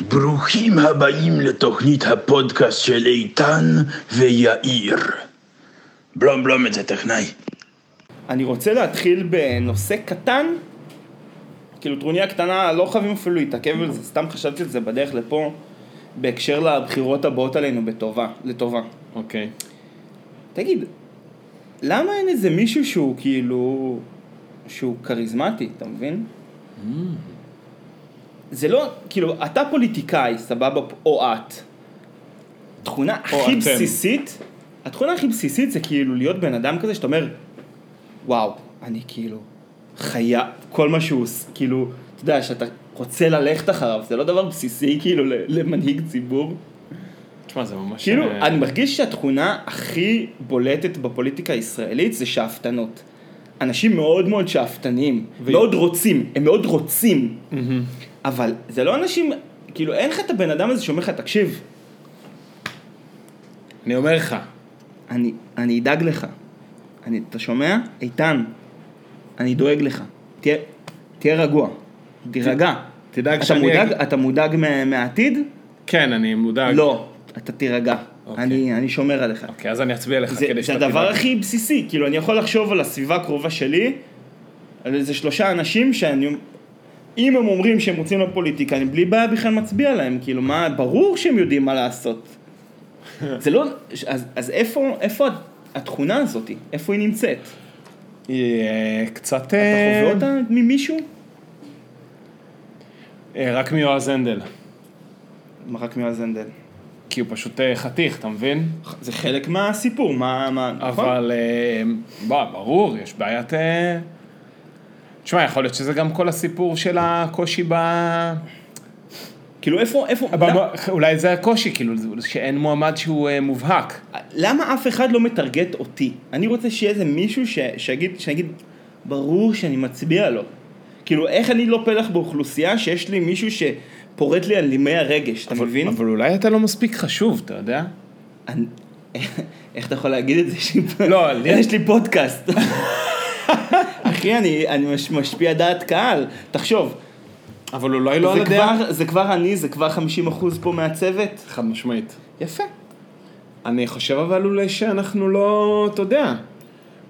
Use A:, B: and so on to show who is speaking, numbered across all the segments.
A: ברוכים הבאים לתוכנית הפודקאסט של איתן ויאיר. בלום בלום את זה טכנאי.
B: אני רוצה להתחיל בנושא קטן, כאילו טרוניה קטנה, לא חייבים אפילו להתעכב על זה, סתם חשבתי על זה בדרך לפה, בהקשר לבחירות הבאות עלינו בטובה, לטובה.
C: אוקיי.
B: תגיד, למה אין איזה מישהו שהוא כאילו, שהוא כריזמטי, אתה מבין? זה לא, כאילו, אתה פוליטיקאי, סבבה, או את. התכונה הכי
C: אתם.
B: בסיסית, התכונה הכי בסיסית זה כאילו להיות בן אדם כזה שאתה אומר, וואו, אני כאילו חייב, כל מה שהוא, כאילו, אתה יודע, שאתה רוצה ללכת אחריו, זה לא דבר בסיסי כאילו למנהיג ציבור.
C: תשמע, זה ממש...
B: כאילו,
C: אה,
B: אני מרגיש שהתכונה הכי בולטת בפוליטיקה הישראלית זה שאפתנות. אנשים מאוד מאוד שאפתניים,
C: ו-
B: מאוד רוצים, הם מאוד רוצים,
C: מהמם.
B: אבל זה לא אנשים, כאילו אין לך את הבן אדם הזה שאומר לך, תקשיב,
C: אני אומר לך,
B: אני, אני אדאג לך. אני, אתה שומע? איתן, אני דואג לך. תהיה, תהיה רגוע, תירגע.
C: תדאג
B: אתה
C: שאני
B: מודאג, אתה מודאג מה- מהעתיד?
C: כן, אני מודאג.
B: לא, אתה תירגע.
C: אוקיי.
B: אני, אני שומר עליך.
C: אוקיי, אז אני אצביע לך
B: זה,
C: כדי
B: זה
C: שאתה
B: הדבר
C: תדאג.
B: הכי בסיסי, כאילו אני יכול לחשוב על הסביבה הקרובה שלי, על איזה שלושה אנשים שאני, אם הם אומרים שהם רוצים לפוליטיקה, אני בלי בעיה בכלל מצביע להם, כאילו מה, ברור שהם יודעים מה לעשות. זה לא, אז, אז איפה, איפה התכונה הזאת, איפה היא נמצאת?
C: היא אה, קצת...
B: אתה
C: אה,
B: חווה אותה ממישהו?
C: אה, רק מיועז הנדל.
B: מה, רק מיועז הנדל.
C: כי הוא פשוט חתיך, אתה מבין?
B: זה חלק מהסיפור, מה, מה, נכון?
C: אבל... בוא, ברור, יש בעיית... תשמע, יכול להיות שזה גם כל הסיפור של הקושי ב...
B: כאילו איפה, איפה,
C: במ- אולי זה הקושי, כאילו, שאין מועמד שהוא אה, מובהק.
B: למה אף אחד לא מטרגט אותי? אני רוצה שיהיה איזה מישהו ש... שיגיד, שיגיד, ברור שאני מצביע לו. כאילו, איך אני לא פלח באוכלוסייה שיש לי מישהו שפורט לי על נימי הרגש, אתה מבין?
C: אבל אולי אתה לא מספיק חשוב, אתה יודע?
B: אני... איך אתה יכול להגיד את זה?
C: לא,
B: יש לי פודקאסט. אחי, אני, אני מש- משפיע דעת קהל. תחשוב,
C: אבל אולי לא על הדעה.
B: כבר, זה כבר אני, זה כבר 50% פה מהצוות.
C: חד משמעית.
B: יפה.
C: אני חושב אבל אולי שאנחנו לא, אתה יודע,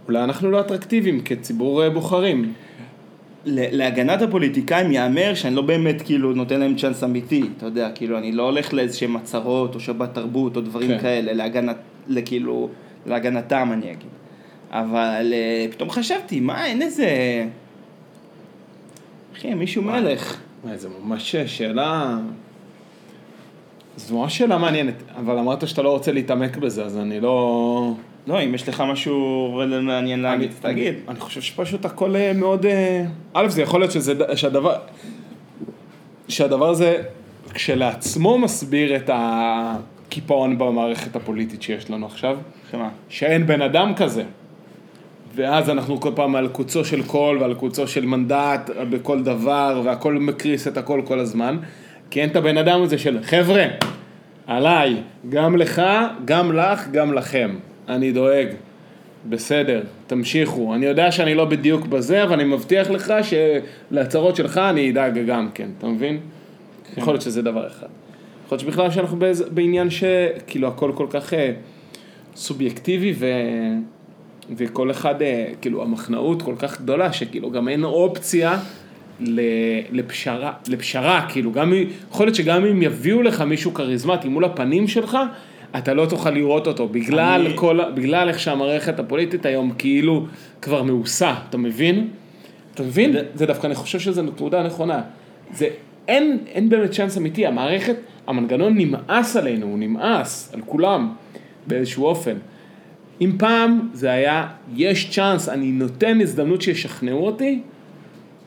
C: אולי אנחנו לא אטרקטיביים כציבור אה, בוחרים.
B: להגנת הפוליטיקאים יאמר שאני לא באמת כאילו נותן להם צ'אנס אמיתי, אתה יודע, כאילו אני לא הולך לאיזשהם הצהרות או שבת תרבות או דברים
C: כן.
B: כאלה, להגנת, לכאילו, להגנתם אני אגיד. אבל אה, פתאום חשבתי, מה, אין איזה... אחי, מישהו מלך.
C: וואי, זה ממש שאלה... זו ממש שאלה מעניינת, אבל אמרת שאתה לא רוצה להתעמק בזה, אז אני לא...
B: לא, אם יש לך משהו מעניין להגיד, תגיד.
C: אני חושב שפשוט הכל אה, מאוד... אה, א', זה יכול להיות שזה, שהדבר... שהדבר הזה כשלעצמו מסביר את הקיפאון במערכת הפוליטית שיש לנו עכשיו.
B: שמה?
C: שאין בן אדם כזה. ואז אנחנו כל פעם על קוצו של קול ועל קוצו של מנדט בכל דבר, והכל מקריס את הכל כל הזמן. כי אין את הבן אדם הזה של חבר'ה, עליי, גם לך, גם לך, גם לכם. אני דואג. בסדר, תמשיכו. אני יודע שאני לא בדיוק בזה, אבל אני מבטיח לך שלהצהרות שלך אני אדאג גם כן, אתה מבין? יכול להיות שזה דבר אחד. יכול להיות שבכלל שאנחנו בעניין שכאילו הכל כל כך אה, סובייקטיבי ו... וכל אחד, אה, כאילו המחנאות כל כך גדולה, שכאילו גם אין אופציה. לפשרה, לפשרה, כאילו גם, יכול להיות שגם אם יביאו לך מישהו כריזמטי מול הפנים שלך, אתה לא תוכל לראות אותו, בגלל
B: אני-
C: כל, בגלל איך שהמערכת הפוליטית היום כאילו כבר מאוסה, אתה מבין? אתה מבין? זה דווקא, אני חושב שזו נקודה נכונה. זה, אין, אין באמת צ'אנס אמיתי, המערכת, המנגנון נמאס עלינו, הוא נמאס על כולם באיזשהו אופן. אם פעם זה היה, יש צ'אנס, אני נותן הזדמנות שישכנעו אותי,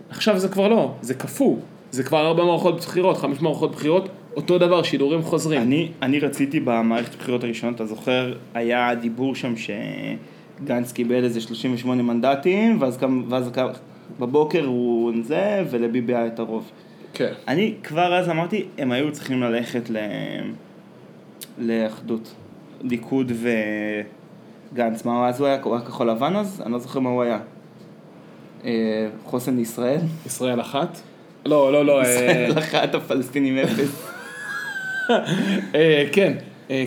C: עכשיו זה כבר לא, זה קפוא. זה כבר ארבע מערכות בחירות, חמש מערכות בחירות, אותו דבר, שידורים חוזרים.
B: אני, אני רציתי במערכת הבחירות הראשונות, אתה זוכר, היה דיבור שם שגנץ קיבל איזה 38 מנדטים, ואז, קם, ואז בבוקר הוא זה, ולביבי היה את הרוב.
C: כן.
B: אני כבר אז אמרתי, הם היו צריכים ללכת ל... לאחדות. ליכוד וגנץ. מה אז הוא היה? הוא היה כחול לבן אז? אני לא זוכר מה הוא היה. אה, חוסן לישראל?
C: ישראל אחת? לא, לא, לא, אה,
B: ישראל אחת, הפלסטינים אפס.
C: אה, כן,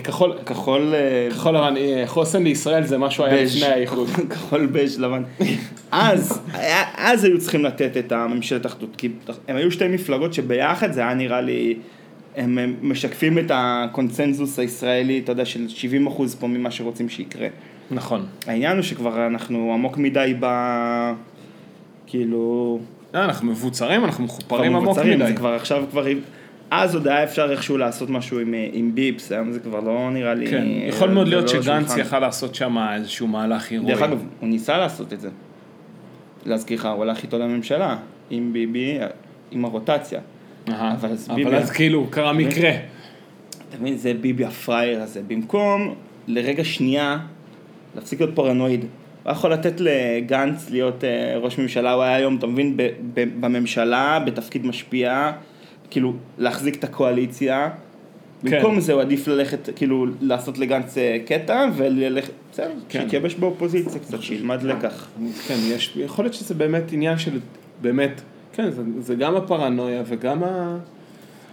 C: כחול,
B: כחול...
C: כחול לבן, חוסן לישראל זה משהו היה. לפני האיחוד.
B: כחול בז' לבן. אז, אז היו צריכים לתת את הממשלת אחדות, כי הם היו שתי מפלגות שביחד זה היה נראה לי, הם הם משקפים את הקונצנזוס הישראלי, אתה יודע, של 70 אחוז פה ממה שרוצים שיקרה.
C: נכון.
B: העניין הוא שכבר אנחנו עמוק מדי ב... כאילו...
C: אה, אנחנו מבוצרים, אנחנו מחופרים עמוק
B: מבוצרים,
C: מדי.
B: זה כבר עכשיו כבר... אז עוד היה אפשר איכשהו לעשות משהו עם, אה, עם ביפס, היום זה כבר לא נראה לי...
C: כן, יכול מאוד להיות
B: לא
C: שגנץ. יכל לעשות שם איזשהו מהלך הירואי.
B: דרך אגב, הוא ניסה לעשות את זה. להזכיר לך, הוא הלך איתו לממשלה, עם ביבי, עם הרוטציה. אבל אז
C: אבל
B: ביבי-
C: אז כאילו, קרה מקרה.
B: אתה מבין, זה ביבי הפראייר הזה. במקום לרגע שנייה להפסיק להיות פרנואיד. הוא היה יכול לתת לגנץ להיות אה, ראש ממשלה, הוא היה היום, אתה מבין, ב- ב- בממשלה, בתפקיד משפיע, כאילו, להחזיק את הקואליציה.
C: כן.
B: במקום זה הוא עדיף ללכת, כאילו, לעשות לגנץ אה, קטע, וללכת, בסדר,
C: כן.
B: שיתייבש באופוזיציה קצת, שילמד לקח.
C: כן, יש, יכול להיות שזה באמת עניין של, באמת, כן, זה, זה גם הפרנויה וגם ה...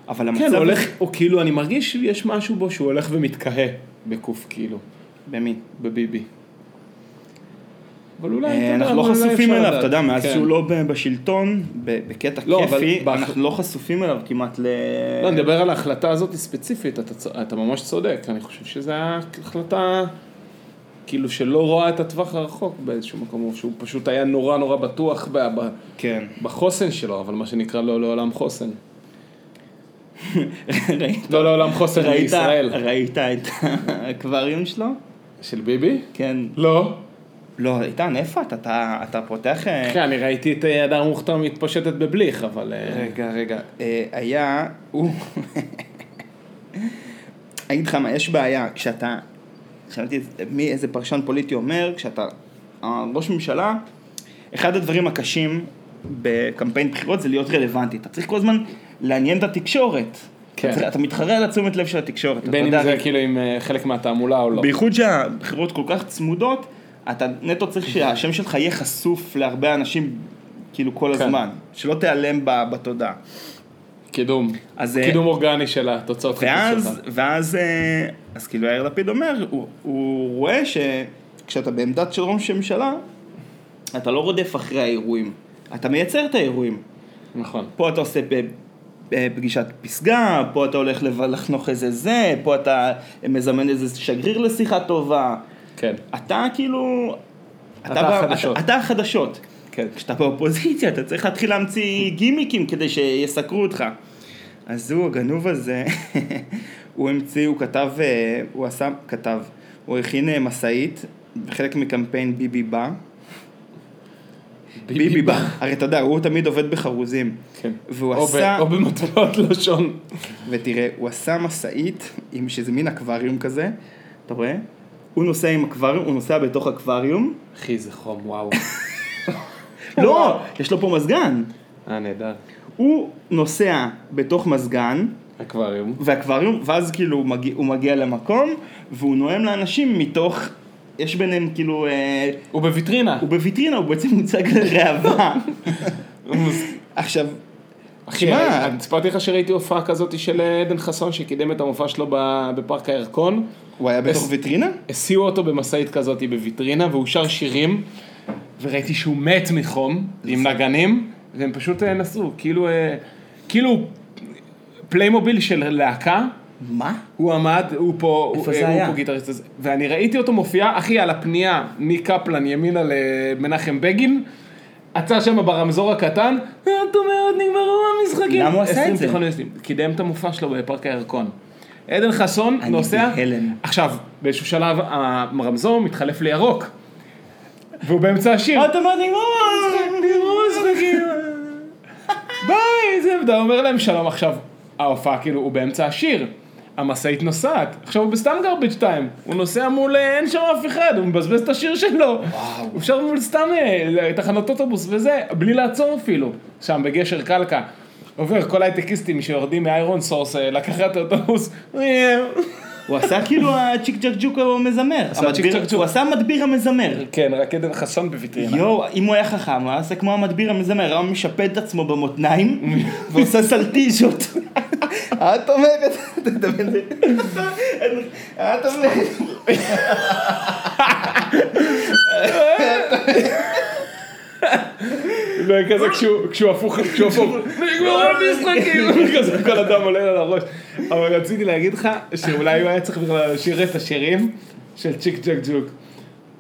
B: אבל המצב...
C: כן, הוא
B: הזה-
C: הולך, או כאילו, אני מרגיש שיש משהו בו שהוא הולך ומתקהה בקוף, כאילו,
B: במי?
C: בביבי. אבל אולי, אתה
B: אה,
C: יודע,
B: אנחנו לא חשופים אליו. אתה יודע, מאז
C: כן.
B: שהוא לא בשלטון, בקטע
C: לא,
B: כיפי, אנחנו לא חשופים אליו כמעט ל...
C: לא, אני מדבר על ההחלטה הזאת ספציפית, אתה, אתה ממש צודק, אני חושב שזו החלטה כאילו שלא רואה את הטווח הרחוק באיזשהו מקום, או שהוא פשוט היה נורא נורא בטוח ב, ב,
B: כן.
C: בחוסן שלו, אבל מה שנקרא לא לעולם חוסן.
B: ראית-
C: לא לעולם חוסן
B: ראית-
C: בישראל.
B: ראית את האקווריום שלו?
C: של ביבי?
B: כן.
C: לא.
B: לא, איתן, איפה אתה? אתה? אתה פותח... אה,
C: כן, אני ראיתי את אה, הדר מוכתר מתפשטת בבליך, אבל... אה,
B: רגע, רגע. אה, היה... הוא... אני אגיד לך מה, יש בעיה, כשאתה... שמעתי מי, איזה פרשן פוליטי אומר, כשאתה אה, ראש ממשלה, אחד הדברים הקשים בקמפיין בחירות זה להיות רלוונטי. אתה צריך כל הזמן לעניין את התקשורת.
C: כן.
B: אתה, מתחרה על התשומת לב של התקשורת.
C: בין אם זה כאילו עם אה, חלק מהתעמולה או לא.
B: בייחוד שהבחירות כל כך צמודות, אתה נטו צריך שהשם שלך יהיה חשוף להרבה אנשים כאילו כל
C: כן.
B: הזמן, שלא תיעלם בתודעה.
C: קידום.
B: אז, אה,
C: קידום אורגני של התוצאות חיפוש שלך.
B: ואז, אה, אז כאילו יאיר לפיד אומר, הוא, הוא רואה שכשאתה בעמדת של ראש ממשלה, אתה לא רודף אחרי האירועים, אתה מייצר את האירועים.
C: נכון.
B: פה אתה עושה פגישת פסגה, פה אתה הולך לחנוך איזה זה, פה אתה מזמן איזה שגריר לשיחה טובה.
C: כן.
B: אתה כאילו...
C: אתה
B: ב-
C: החדשות.
B: אתה, אתה החדשות.
C: כן.
B: כשאתה באופוזיציה, אתה צריך להתחיל להמציא גימיקים כדי שיסקרו אותך. אז הוא, הגנוב הזה, הוא המציא, הוא כתב, אה, הוא עשה, כתב, הוא הכין אה, משאית, חלק מקמפיין ביבי בא. ביבי בא. הרי אתה יודע, הוא תמיד עובד בחרוזים.
C: כן.
B: והוא
C: או ב-
B: עשה,
C: או במטבעות לשון.
B: ותראה, הוא עשה משאית, עם שזה מין אקווריום כזה, אתה רואה? הוא נוסע עם אקווריום, הוא נוסע בתוך אקווריום.
C: אחי, זה חום, וואו.
B: לא, יש לו פה מזגן.
C: אה, נהדר.
B: הוא נוסע בתוך מזגן,
C: אקווריום.
B: ואקווריום, ואז כאילו הוא מגיע, הוא מגיע למקום, והוא נואם לאנשים מתוך, יש ביניהם כאילו, אה,
C: הוא בוויטרינה.
B: הוא בוויטרינה, הוא בעצם מוצג לראווה. עכשיו,
C: אחי, אני סיפרתי לך שראיתי הופעה כזאת של עדן חסון שקידם את המופע שלו בפארק הירקון.
B: הוא היה בתוך ויטרינה?
C: הסיעו אותו במשאית כזאת בוויטרינה והוא שר שירים וראיתי שהוא מת מחום עם נגנים והם פשוט אה, נסעו כאילו אה, כאילו פליימוביל של להקה
B: מה?
C: הוא עמד, הוא פה,
B: איפה
C: הוא,
B: זה
C: הוא
B: היה?
C: פה גיטריסט הזה, ואני ראיתי אותו מופיע, אחי, על הפנייה מקפלן ימינה למנחם בגין, עצר שם ברמזור הקטן, את אומרת נגמרו המשחקים.
B: למה הוא עשה
C: 20
B: את זה?
C: קידם את המופע שלו בפארק הירקון. עדן חסון
B: אני
C: נוסע,
B: בהלם.
C: עכשיו, באיזשהו שלב הרמזור מתחלף לירוק, והוא באמצע השיר.
B: אתה אומר, נגמר
C: נגמרו המשחקים. ביי, זה, ואתה אומר להם שלום עכשיו, ההופעה כאילו, הוא באמצע השיר. המשאית נוסעת, עכשיו הוא בסתם garbage time, הוא נוסע מול, אה, אין שם אף אחד, הוא מבזבז את השיר שלו, הוא אפשר מול סתם אה, תחנות אוטובוס וזה, בלי לעצור אפילו, שם בגשר קלקה, עובר כל הייטקיסטים שיורדים מאיירון סורס אה, לקחת אוטובוס,
B: הוא עשה כאילו הצ'יק צ'ק ג'וק המזמר.
C: עשה
B: המדביר-. הוא עשה מדביר המזמר.
C: כן, רק עדן חסון בוויטרינה,
B: יואו, אם הוא היה חכם, הוא עושה כמו המדביר המזמר, היה משפד את עצמו במותניים ועושה סלטיז'ות. את אומרת, אתה מדמיין את זה, את אומרת,
C: וכזה כשהוא- כשהוא הפוך, כשהוא הפוך, נגמרו המשחקים, כזה כל אדם עולה על הראש. אבל רציתי להגיד לך שאולי הוא היה צריך בכלל לשיר את השירים של צ'יק צ'ק ג'וק.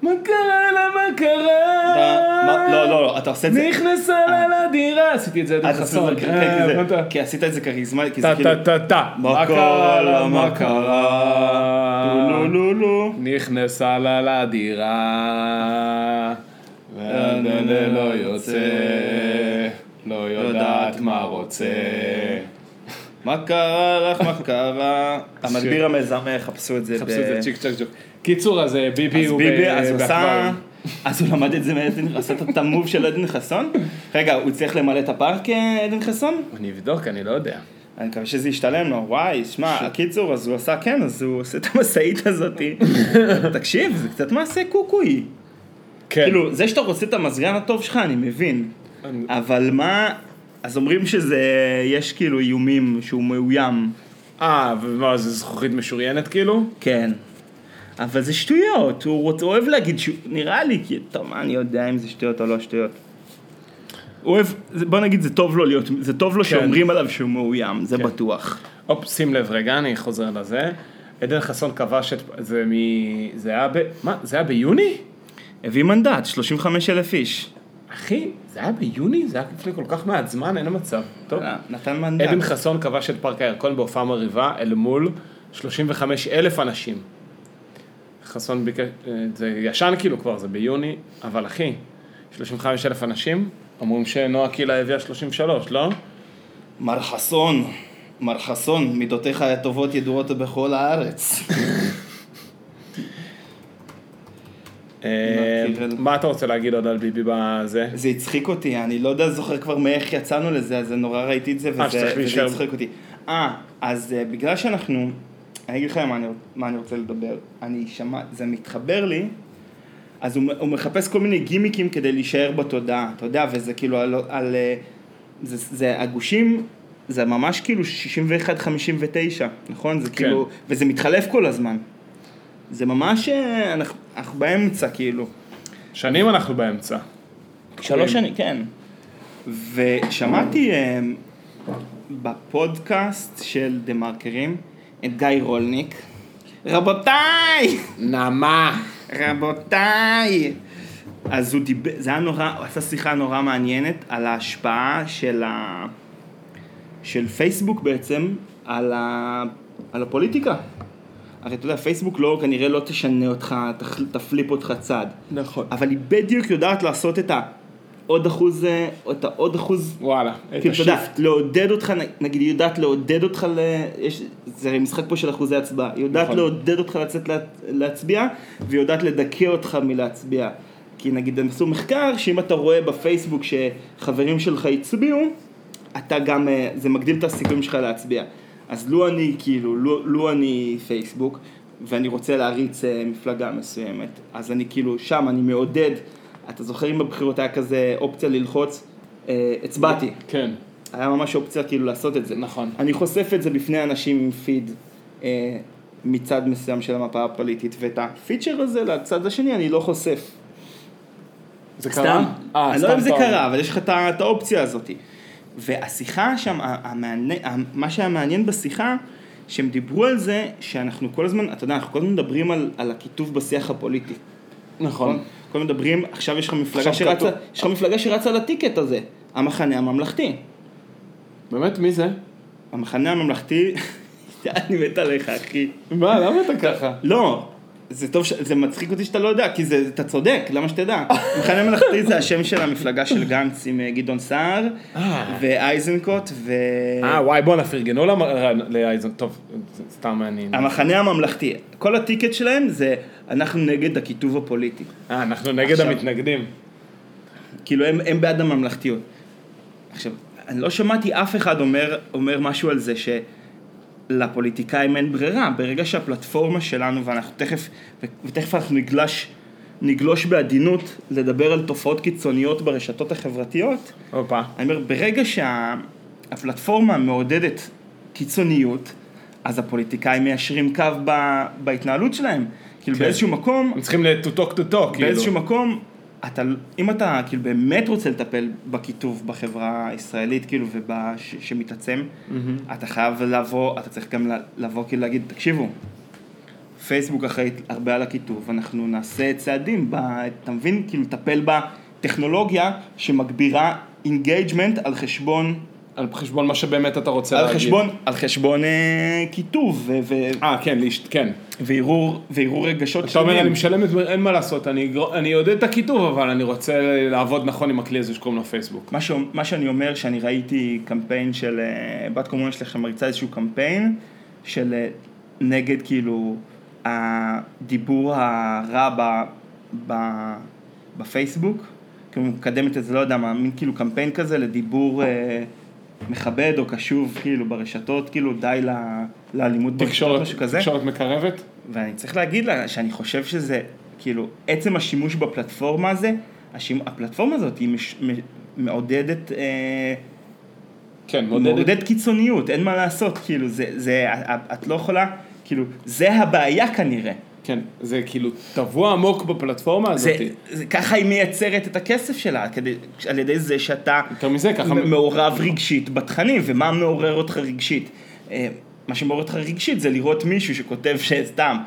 C: מה קרה לה, מה קרה?
B: לא, לא, לא, אתה עושה את זה,
C: נכנסה לה לדירה, עשיתי את זה
B: עושה
C: חסון. אה,
B: כי זה-
C: הבנת?
B: כי עשית את זה כריזמה, כי זה כאילו,
C: טה טה טה.
B: מה קרה לה, מה קרה, לא לא לא,
C: נכנסה לה לדירה, והדלת לא יוצא, לא מה רוצה.
B: מה קרה לך, מה קרה, המדביר המזמר, חפשו את זה,
C: חפשו את זה צ'יק צ'ק ג'וק. קיצור, אז אה, ביבי
B: אז
C: הוא
B: ביבי,
C: ב-
B: אז הוא עשה,
C: באקווריום.
B: אז הוא למד את זה מעדן, עשה את המוב של עדן חסון? רגע, הוא צריך למלא את הפארק אה, עדן חסון?
C: אני אבדוק, אני לא יודע.
B: אני מקווה שזה ישתלם לו, וואי, שמע, הקיצור, אז הוא עשה, כן, אז הוא עושה את המשאית הזאתי. תקשיב, זה קצת מעשה קוקוי.
C: כן.
B: כאילו, זה שאתה רוצה את המזגן הטוב שלך, אני מבין.
C: אני-
B: אבל מה, אז אומרים שזה, יש כאילו איומים שהוא מאוים.
C: אה, ומה, זה זכוכית משוריינת כאילו?
B: כן. אבל זה שטויות, הוא רוצ... הוא אוהב להגיד שהוא, נראה לי, כי, טוב, מה אני יודע אם זה שטויות או לא שטויות. הוא אוהב, בוא נגיד, זה טוב לו להיות, זה טוב לו שאומרים עליו שהוא מאוים, זה
C: כן.
B: בטוח.
C: הופ, שים לב רגע, אני חוזר לזה. עדן חסון כבש את... זה מ... זה היה ב... מה? זה היה ביוני?
B: הביא מנדט, 35 אלף איש.
C: אחי, זה היה ביוני? זה היה לפני כל כך מעט זמן, אין מצב. טוב.
B: אה, נתן מנדט.
C: עדן חסון כבש את פארק הירקון בהופעה מרהיבה אל מול 35 אלף אנשים. חסון ביקש, אה, זה ישן כאילו כבר, זה ביוני, אבל אחי, 35 אלף אנשים, אומרים שנועה קילה הביאה 33, לא?
B: מר חסון, מר חסון, מידותיך הטובות ידועות בכל הארץ.
C: אה,
B: קירל.
C: מה אתה רוצה להגיד עוד על ביבי בזה?
B: זה הצחיק אותי, אני לא יודע, זוכר כבר מאיך יצאנו לזה, אז נורא ראיתי את זה, וזה,
C: שצריך
B: וזה
C: להישאר-
B: הצחיק אותי. אה, אז אה, בגלל שאנחנו, אני אגיד לך מה אני, מה אני רוצה לדבר, אני שמע, זה מתחבר לי, אז הוא, הוא מחפש כל מיני גימיקים כדי להישאר בתודעה, אתה יודע, וזה כאילו על, על אה, זה, זה הגושים, זה ממש כאילו 61-59, נכון? זה כאילו, וזה מתחלף כל הזמן. זה ממש, אה, אנחנו, אנחנו באמצע כאילו.
C: שנים אנחנו באמצע.
B: שלוש שנים, כן. ושמעתי אה, בפודקאסט של דה מרקרים את גיא רולניק. רבותיי!
C: נעמה.
B: רבותיי! אז הוא דיבר, זה היה נורא, הוא עשה שיחה נורא מעניינת על ההשפעה של, ה, של פייסבוק בעצם על, ה, על הפוליטיקה. הרי אתה יודע, פייסבוק לא, כנראה לא תשנה אותך, תפליפ אותך צד.
C: נכון.
B: אבל היא בדיוק יודעת לעשות את העוד אחוז, אה, או את העוד אחוז,
C: וואלה, את
B: כאילו, אתה יודע,
C: השיפט.
B: לעודד אותך, נגיד, היא יודעת לעודד אותך, ל... יש, זה הרי משחק פה של אחוזי הצבעה, היא יודעת
C: נכון.
B: לעודד אותך לצאת לה, להצביע, והיא יודעת לדכא אותך מלהצביע. כי נגיד, הם עשו מחקר, שאם אתה רואה בפייסבוק שחברים שלך הצביעו, אתה גם, אה, זה מגדיל את הסיכויים שלך להצביע. אז לו אני, כאילו, לו, לו אני פייסבוק, ואני רוצה להריץ אה, מפלגה מסוימת, אז אני כאילו, שם אני מעודד, אתה זוכר אם בבחירות היה כזה אופציה ללחוץ, אה, הצבעתי.
C: כן.
B: היה ממש אופציה כאילו לעשות את זה.
C: נכון.
B: אני חושף את זה בפני אנשים עם פיד אה, מצד מסוים של המפה הפוליטית, ואת הפיצ'ר הזה לצד השני אני לא חושף.
C: זה
B: סתם,
C: קרה? אה,
B: אני לא יודע אם
C: סתם
B: זה קרה. אבל יש לך את האופציה הזאת. והשיחה שם, המעניין, מה שהיה מעניין בשיחה, שהם דיברו על זה שאנחנו כל הזמן, אתה יודע, אנחנו כל הזמן מדברים על, על הקיטוב בשיח הפוליטי.
C: נכון.
B: כל הזמן מדברים, עכשיו יש לך מפלגה שרצה,
C: כתוב.
B: יש לך מפלגה שרצה על הטיקט הזה, המחנה הממלכתי.
C: באמת? מי זה?
B: המחנה הממלכתי, אני מת עליך אחי.
C: מה, למה אתה ככה?
B: לא, זה טוב, ש- זה מצחיק אותי שאתה לא יודע, כי זה, אתה צודק, למה שתדע? המחנה הממלכתי זה השם של המפלגה של גנץ עם אה, גדעון סער,
C: אה.
B: ואייזנקוט, ו...
C: אה, וואי, בואנה, פרגנו למ- לאייזן, טוב, סתם מעניין.
B: המחנה הממלכתי, כל הטיקט שלהם זה אנחנו נגד הקיטוב הפוליטי.
C: אה, אנחנו נגד
B: עכשיו.
C: המתנגדים.
B: כאילו הם, הם בעד הממלכתיות. עכשיו, אני לא שמעתי אף אחד אומר, אומר משהו על זה שלפוליטיקאים אין ברירה. ברגע שהפלטפורמה שלנו, ואנחנו תכף, ותכף אנחנו נגלש, נגלוש בעדינות לדבר על תופעות קיצוניות ברשתות החברתיות,
C: הופה.
B: אני אומר, ברגע שהפלטפורמה מעודדת קיצוניות, אז הפוליטיקאים מיישרים קו ב, בהתנהלות שלהם. כאילו
C: כן.
B: באיזשהו מקום,
C: הם צריכים to talk to talk, כאילו.
B: באיזשהו מקום, אתה, אם אתה כאילו באמת רוצה לטפל בקיטוב בחברה הישראלית, כאילו, ובש, שמתעצם, אתה חייב לבוא, אתה צריך גם לבוא כאילו להגיד, תקשיבו, פייסבוק אחראית הרבה על הקיטוב, אנחנו נעשה צעדים, ב, אתה מבין? כאילו, לטפל בטכנולוגיה שמגבירה engagement על חשבון,
C: על חשבון מה שבאמת אתה רוצה
B: על
C: להגיד.
B: חשבון, על חשבון אה, קיטוב ו- ו-
C: אה, כן, להשת- כן.
B: וערעור וערעור רגשות
C: אתה אומר, אני משלם את, אין מה לעשות, אני אגר- אני אעודד את הקיטוב, אבל אני רוצה לעבוד נכון עם הכלי הזה שקוראים לו פייסבוק.
B: מה, ש... מה שאני אומר, שאני ראיתי קמפיין של אה, בת קומונה שלך שמריצה איזשהו קמפיין של אה, נגד כאילו הדיבור הרע ב... ב... בפייסבוק, כאילו מקדמת את זה, לא יודע מה, מין כאילו קמפיין כזה לדיבור אה, מכבד או קשוב כאילו ברשתות, כאילו די ל... לאלימות ברשתות,
C: תקשורת,
B: משהו כזה.
C: תקשורת מקרבת?
B: ואני צריך להגיד לה שאני חושב שזה, כאילו, עצם השימוש בפלטפורמה הזה, השימ... הפלטפורמה הזאת היא מש... מעודדת, אה...
C: כן, מעודדת.
B: מעודדת קיצוניות, אין מה לעשות, כאילו, זה, זה, את לא יכולה, כאילו, זה הבעיה כנראה.
C: כן, זה כאילו טבוע עמוק בפלטפורמה
B: זה,
C: הזאת.
B: זה, ככה היא מייצרת את הכסף שלה, כדי, על ידי זה שאתה
C: מזה, ככה...
B: מעורב רגשית בתכנים, ומה מעורר אותך רגשית? אה, מה שמעורר אותך רגשית זה לראות מישהו שכותב שסתם,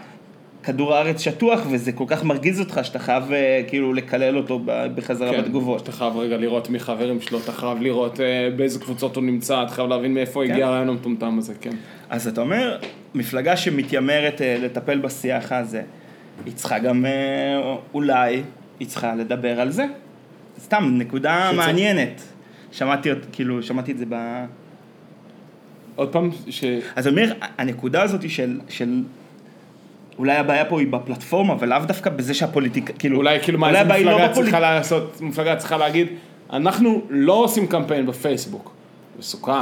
B: כדור הארץ שטוח, וזה כל כך מרגיז אותך שאתה חייב אה, כאילו לקלל אותו בחזרה
C: כן,
B: בתגובות.
C: אתה חייב רגע לראות מי חברים שלו, אתה חייב לראות אה, באיזה קבוצות הוא נמצא, אתה חייב להבין מאיפה
B: כן.
C: הגיע הרעיון המטומטם הזה, כן.
B: אז אתה אומר, מפלגה שמתיימרת אה, לטפל בשיח הזה, היא צריכה גם אה, אולי, היא צריכה לדבר על זה. סתם, נקודה
C: שצריך-
B: מעניינת. שמעתי, כאילו, שמעתי את זה ב...
C: עוד פעם, ש...
B: אז אני אומר, הנקודה הזאת של, של... אולי הבעיה פה היא בפלטפורמה, ולאו דווקא בזה שהפוליטיקה, כאילו...
C: אולי כאילו מה איזה
B: היא
C: מפלגה
B: לא בפוליט-
C: צריכה לעשות, מפלגה צריכה להגיד, אנחנו לא עושים קמפיין בפייסבוק. מסוכן.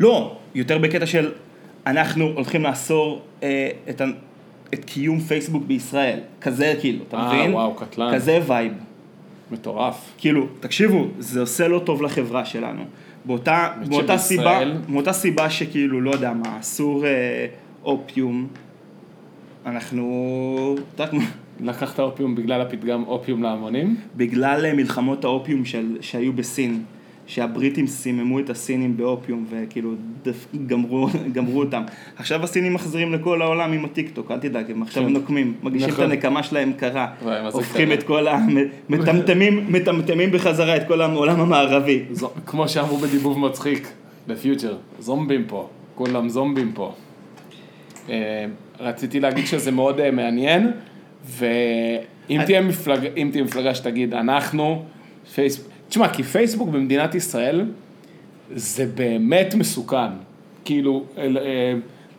B: לא, יותר בקטע של אנחנו הולכים לאסור אה, את, את קיום פייסבוק בישראל. כזה כאילו, אתה
C: אה,
B: מבין?
C: וואו, קטלן.
B: כזה vibe.
C: מטורף.
B: כאילו, תקשיבו, זה עושה לא טוב לחברה שלנו. באותה, באותה סיבה, מאותה סיבה שכאילו, לא יודע מה, אסור אה, אופיום, אנחנו, אתה יודע, כמו-
C: לקחת אופיום בגלל הפתגם אופיום להמונים?
B: בגלל אה, מלחמות האופיום של, שהיו בסין, שהבריטים סיממו את הסינים באופיום וכאילו דף, גמרו, גמרו אותם. עכשיו הסינים מחזירים לכל העולם עם הטיקטוק, אל תדאג, הם עכשיו
C: כן.
B: נוקמים, מגישים את
C: נכון.
B: הנקמה שלהם קרה, הופכים
C: קרה?
B: את כל ה... מטמטמים, מטמטמים בחזרה את כל העולם המערבי.
C: זו- כמו שאמרו בדיבוב מצחיק, בפיוטר, זומבים פה, כולם זומבים פה. אה, רציתי להגיד שזה מאוד אה, מעניין, ואם תהיה מפלגה, אם תהיה מפלגה שתגיד, אנחנו, פייסבוק, תשמע, כי פייסבוק במדינת ישראל, זה באמת מסוכן. כאילו, אל- אה,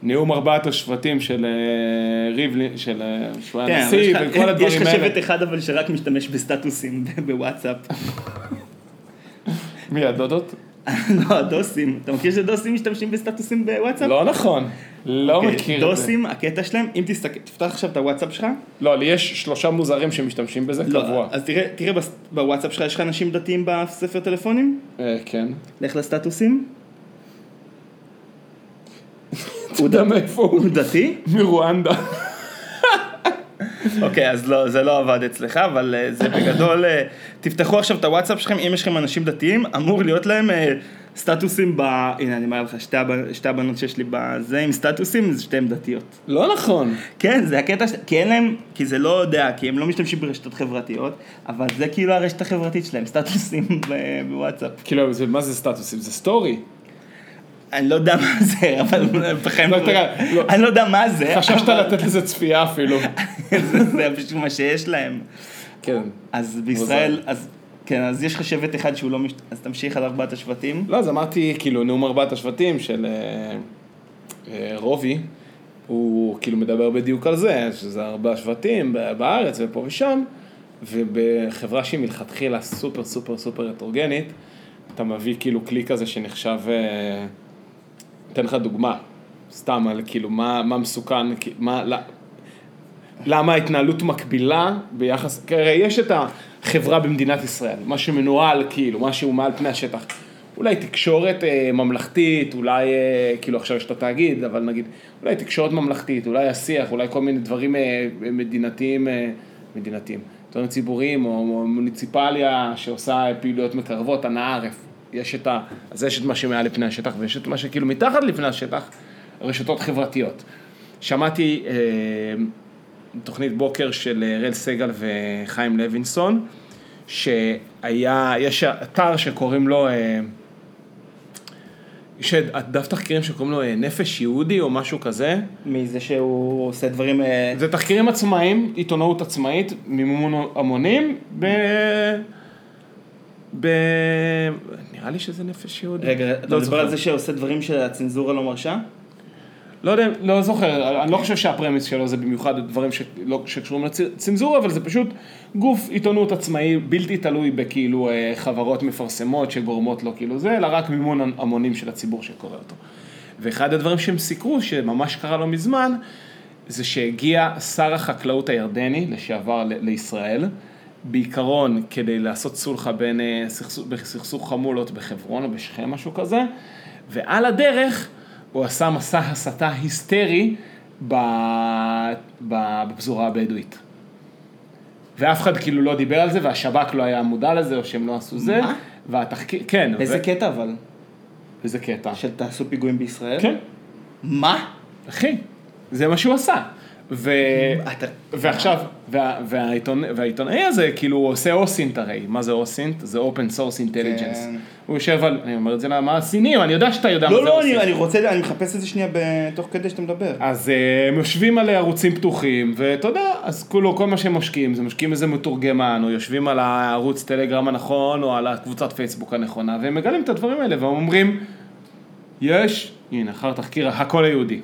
C: נאום ארבעת השבטים של אה, ריבלין, של אה, שהוא היה
B: כן, יש
C: נשיא, וכל הדברים
B: יש לך
C: האלה.
B: שבט אחד אבל שרק משתמש בסטטוסים בוואטסאפ.
C: מי הדודות?
B: לא, הדוסים, אתה מכיר שדוסים משתמשים בסטטוסים בוואטסאפ?
C: לא נכון, לא
B: אוקיי,
C: מכיר את זה.
B: דוסים, הקטע שלהם, אם תסתכל, תפתח עכשיו את הוואטסאפ שלך,
C: לא, לי יש שלושה מוזרים שמשתמשים בזה
B: לא,
C: קבוע.
B: אז תראה, בוואטסאפ שלך, יש לך אנשים דתיים בספר טלפונים?
C: אה, כן.
B: לך לסטטוסים.
C: אתה יודע מאיפה הוא?
B: הוא דתי?
C: מרואנדה.
B: אוקיי, אז לא, זה לא עבד אצלך, אבל אה, זה בגדול, אה, תפתחו עכשיו את הוואטסאפ שלכם, אם יש לכם אנשים דתיים, אמור להיות להם אה, סטטוסים ב... הנה, אני אומר לך, שתי הבנ- שתי הבנות שיש לי בזה עם סטטוסים, זה שתיהן דתיות.
C: לא נכון.
B: כן, זה הקטע, ש- כי אין להם, כי זה לא יודע, כי הם לא משתמשים ברשתות חברתיות, אבל זה כאילו הרשת החברתית שלהם, סטטוסים ב- בוואטסאפ.
C: כאילו, זה- מה זה סטטוסים? זה סטורי.
B: אני לא יודע מה זה, אבל בכם,
C: לא, תראה, לא.
B: אני לא יודע מה זה, אבל
C: לתת לזה צפייה אפילו.
B: זה פשוט מה שיש להם.
C: כן.
B: אז בישראל, אז כן, אז יש לך שבט אחד שהוא לא מש... אז תמשיך על ארבעת השבטים.
C: לא, אז אמרתי, כאילו, נאום ארבעת השבטים של אה, אה, רובי, הוא כאילו מדבר בדיוק על זה, שזה ארבעה שבטים בארץ ופה ושם, ובחברה שהיא מלכתחילה סופר סופר סופר הטרוגנית, אתה מביא כאילו כלי כזה שנחשב, אה, אתן לך דוגמה, סתם על כאילו מה, מה מסוכן, מה, לא, למה ההתנהלות מקבילה ביחס, כי הרי יש את החברה במדינת ישראל, מה שמנוהל כאילו, מה שהוא מעל פני השטח. אולי תקשורת אה, ממלכתית, אולי, אה, כאילו עכשיו יש את התאגיד, אבל נגיד, אולי תקשורת ממלכתית, אולי השיח, אולי כל מיני דברים אה, מדינתיים, אה, מדינתיים, דברים ציבוריים, או, או מוניציפליה שעושה פעילויות מקרבות, הנאה ערף. יש את ה... אז יש את מה שמעל לפני השטח, ויש את מה שכאילו מתחת לפני השטח, רשתות חברתיות. שמעתי אה, תוכנית בוקר של אראל סגל וחיים לוינסון, שהיה, יש אתר שקוראים לו, אה, יש דף תחקירים שקוראים לו אה, נפש יהודי או משהו כזה.
B: מזה שהוא עושה דברים... אה,
C: זה תחקירים עצמאיים, עיתונאות עצמאית, מימון המונים, ב... ב... נראה לי שזה נפש יהודי.
B: רגע, אתה
C: לא
B: מדבר
C: זוכר.
B: על זה שעושה דברים שהצנזורה לא מרשה?
C: לא יודע, לא זוכר, אני לא חושב שהפרמיס שלו זה במיוחד דברים שלא, שקשורים לצנזורה, אבל זה פשוט גוף עיתונות עצמאי בלתי תלוי בכאילו אה, חברות מפרסמות שגורמות לו כאילו זה, אלא רק מימון המונים של הציבור שקורא אותו. ואחד הדברים שהם סיקרו, שממש קרה לא מזמן, זה שהגיע שר החקלאות הירדני לשעבר ל- לישראל, בעיקרון כדי לעשות סולחה בין אה, סכסוך, בסכסוך חמולות בחברון או בשכם, משהו כזה, ועל הדרך הוא עשה מסע הסתה היסטרי. בפזורה הבדואית. ואף אחד כאילו לא דיבר על זה, והשב"כ לא היה מודע לזה, או שהם לא עשו זה.
B: מה?
C: והתחקיר, כן.
B: איזה
C: ו...
B: קטע אבל?
C: איזה קטע.
B: של תעשו פיגועים בישראל?
C: כן,
B: מה?
C: אחי, זה מה שהוא עשה. ו...
B: אתה-
C: ועכשיו, וה, והעיתונא, והעיתונאי הזה, כאילו הוא עושה אוסינט הרי, מה זה אוסינט? זה open source intelligence.
B: כן.
C: הוא יושב על, אני אומר את זה למה הסינים, אני יודע שאתה יודע מה
B: לא,
C: זה
B: לא,
C: אוסינט.
B: אני אני רוצה, אני מחפש את זה שנייה תוך כדי שאתה מדבר.
C: אז אה, הם יושבים על ערוצים פתוחים, ואתה יודע, אז כולו, כל מה שהם משקיעים, זה משקיעים איזה מתורגמן, או יושבים על הערוץ טלגרם הנכון, או על הקבוצת פייסבוק הנכונה, והם מגלים את הדברים האלה, והם אומרים, יש, הנה, אחר תחקיר, הכל היהודי,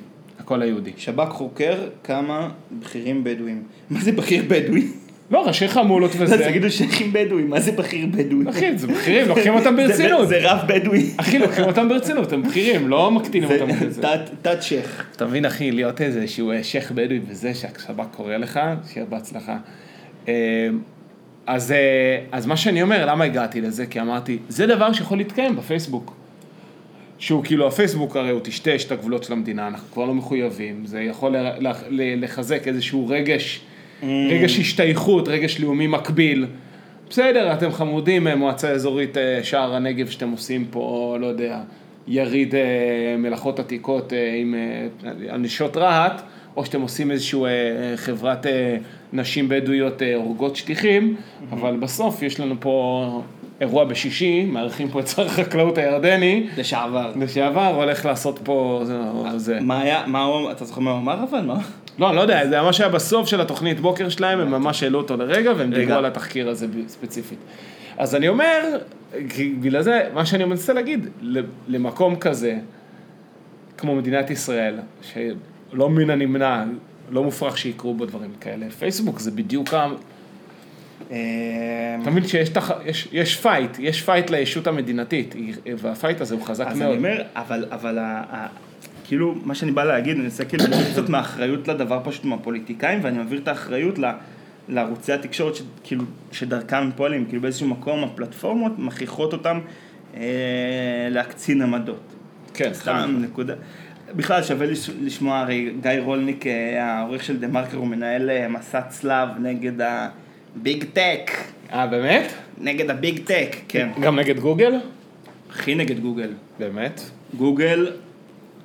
C: הכל היהודי.
B: שב"כ חוקר כמה בכירים בדואים. מה זה בכיר בדואי?
C: לא, ראשי חמולות
B: אז
C: וזה.
B: תגידו שייחים בדואים, מה זה בכיר בדואי?
C: אחי, זה בכירים, לוקחים אותם ברצינות.
B: זה רב בדואי.
C: אחי, לוקחים אותם ברצינות, הם בכירים, לא מקטינים אותם בזה.
B: תת- שייח.
C: אתה מבין, אחי, להיות איזה שהוא אה, שייח' בדואי וזה שהשב"כ קורא לך, שיהיה בהצלחה. אה, אז, אה, אז מה שאני אומר, למה הגעתי לזה? כי אמרתי, זה דבר שיכול להתקיים בפייסבוק. שהוא כאילו, הפייסבוק הרי הוא טשטש את הגבולות של המדינה, אנחנו כבר לא מחויבים, זה יכול לחזק איזשהו רגש, רגש השתייכות, רגש לאומי מקביל. בסדר, אתם חמודים, אה, מועצה אזורית אה, שער הנגב שאתם עושים פה, לא יודע, יריד אה, מלאכות עתיקות עם נשות רהט, או שאתם עושים איזושהי חברת נשים בדואיות הורגות שטיחים, אבל בסוף יש לנו פה אירוע בשישי, מארחים פה את שר החקלאות הירדני,
B: לשעבר.
C: לשעבר, הולך לעשות פה זה. זה.
B: מה היה, מה הוא, אתה זוכר מה הוא אמר אבל? מה?
C: לא, אני לא יודע, זה ממש היה בסוף של התוכנית בוקר שלהם, הם ממש העלו אותו לרגע, והם. דיברו על התחקיר הזה ספציפית. אז אני אומר, בגלל זה, מה שאני מנסה להגיד, למקום כזה, כמו מדינת ישראל, שלא מן הנמנע, לא מופרך שיקרו בו דברים כאלה, פייסבוק זה בדיוק ה... אתה מבין שיש תח... יש, יש fight, יש fight לישות המדינתית, וה fight הזה הוא חזק
B: אז
C: מאוד.
B: אני אומר, אבל, אבל ה, ה, כאילו, מה שאני בא להגיד, אני מנסה כאילו קצת מהאחריות לדבר פשוט מהפוליטיקאים, ואני מעביר את האחריות ל, לערוצי התקשורת, שכאילו, שדרכם הם פועלים, כאילו באיזשהו מקום הפלטפורמות מכריחות אותם אה, להקצין עמדות.
C: כן,
B: סתם נקודה. בכלל שווה לש- לשמוע, הרי גיא רולניק, אה, העורך של דה מרקר, הוא מנהל אה, מסע צלב נגד ה Big Tech,
C: אה, באמת?
B: נגד ה Big Tech, כן,
C: גם נגד גוגל?
B: הכי נגד גוגל.
C: באמת?
B: גוגל,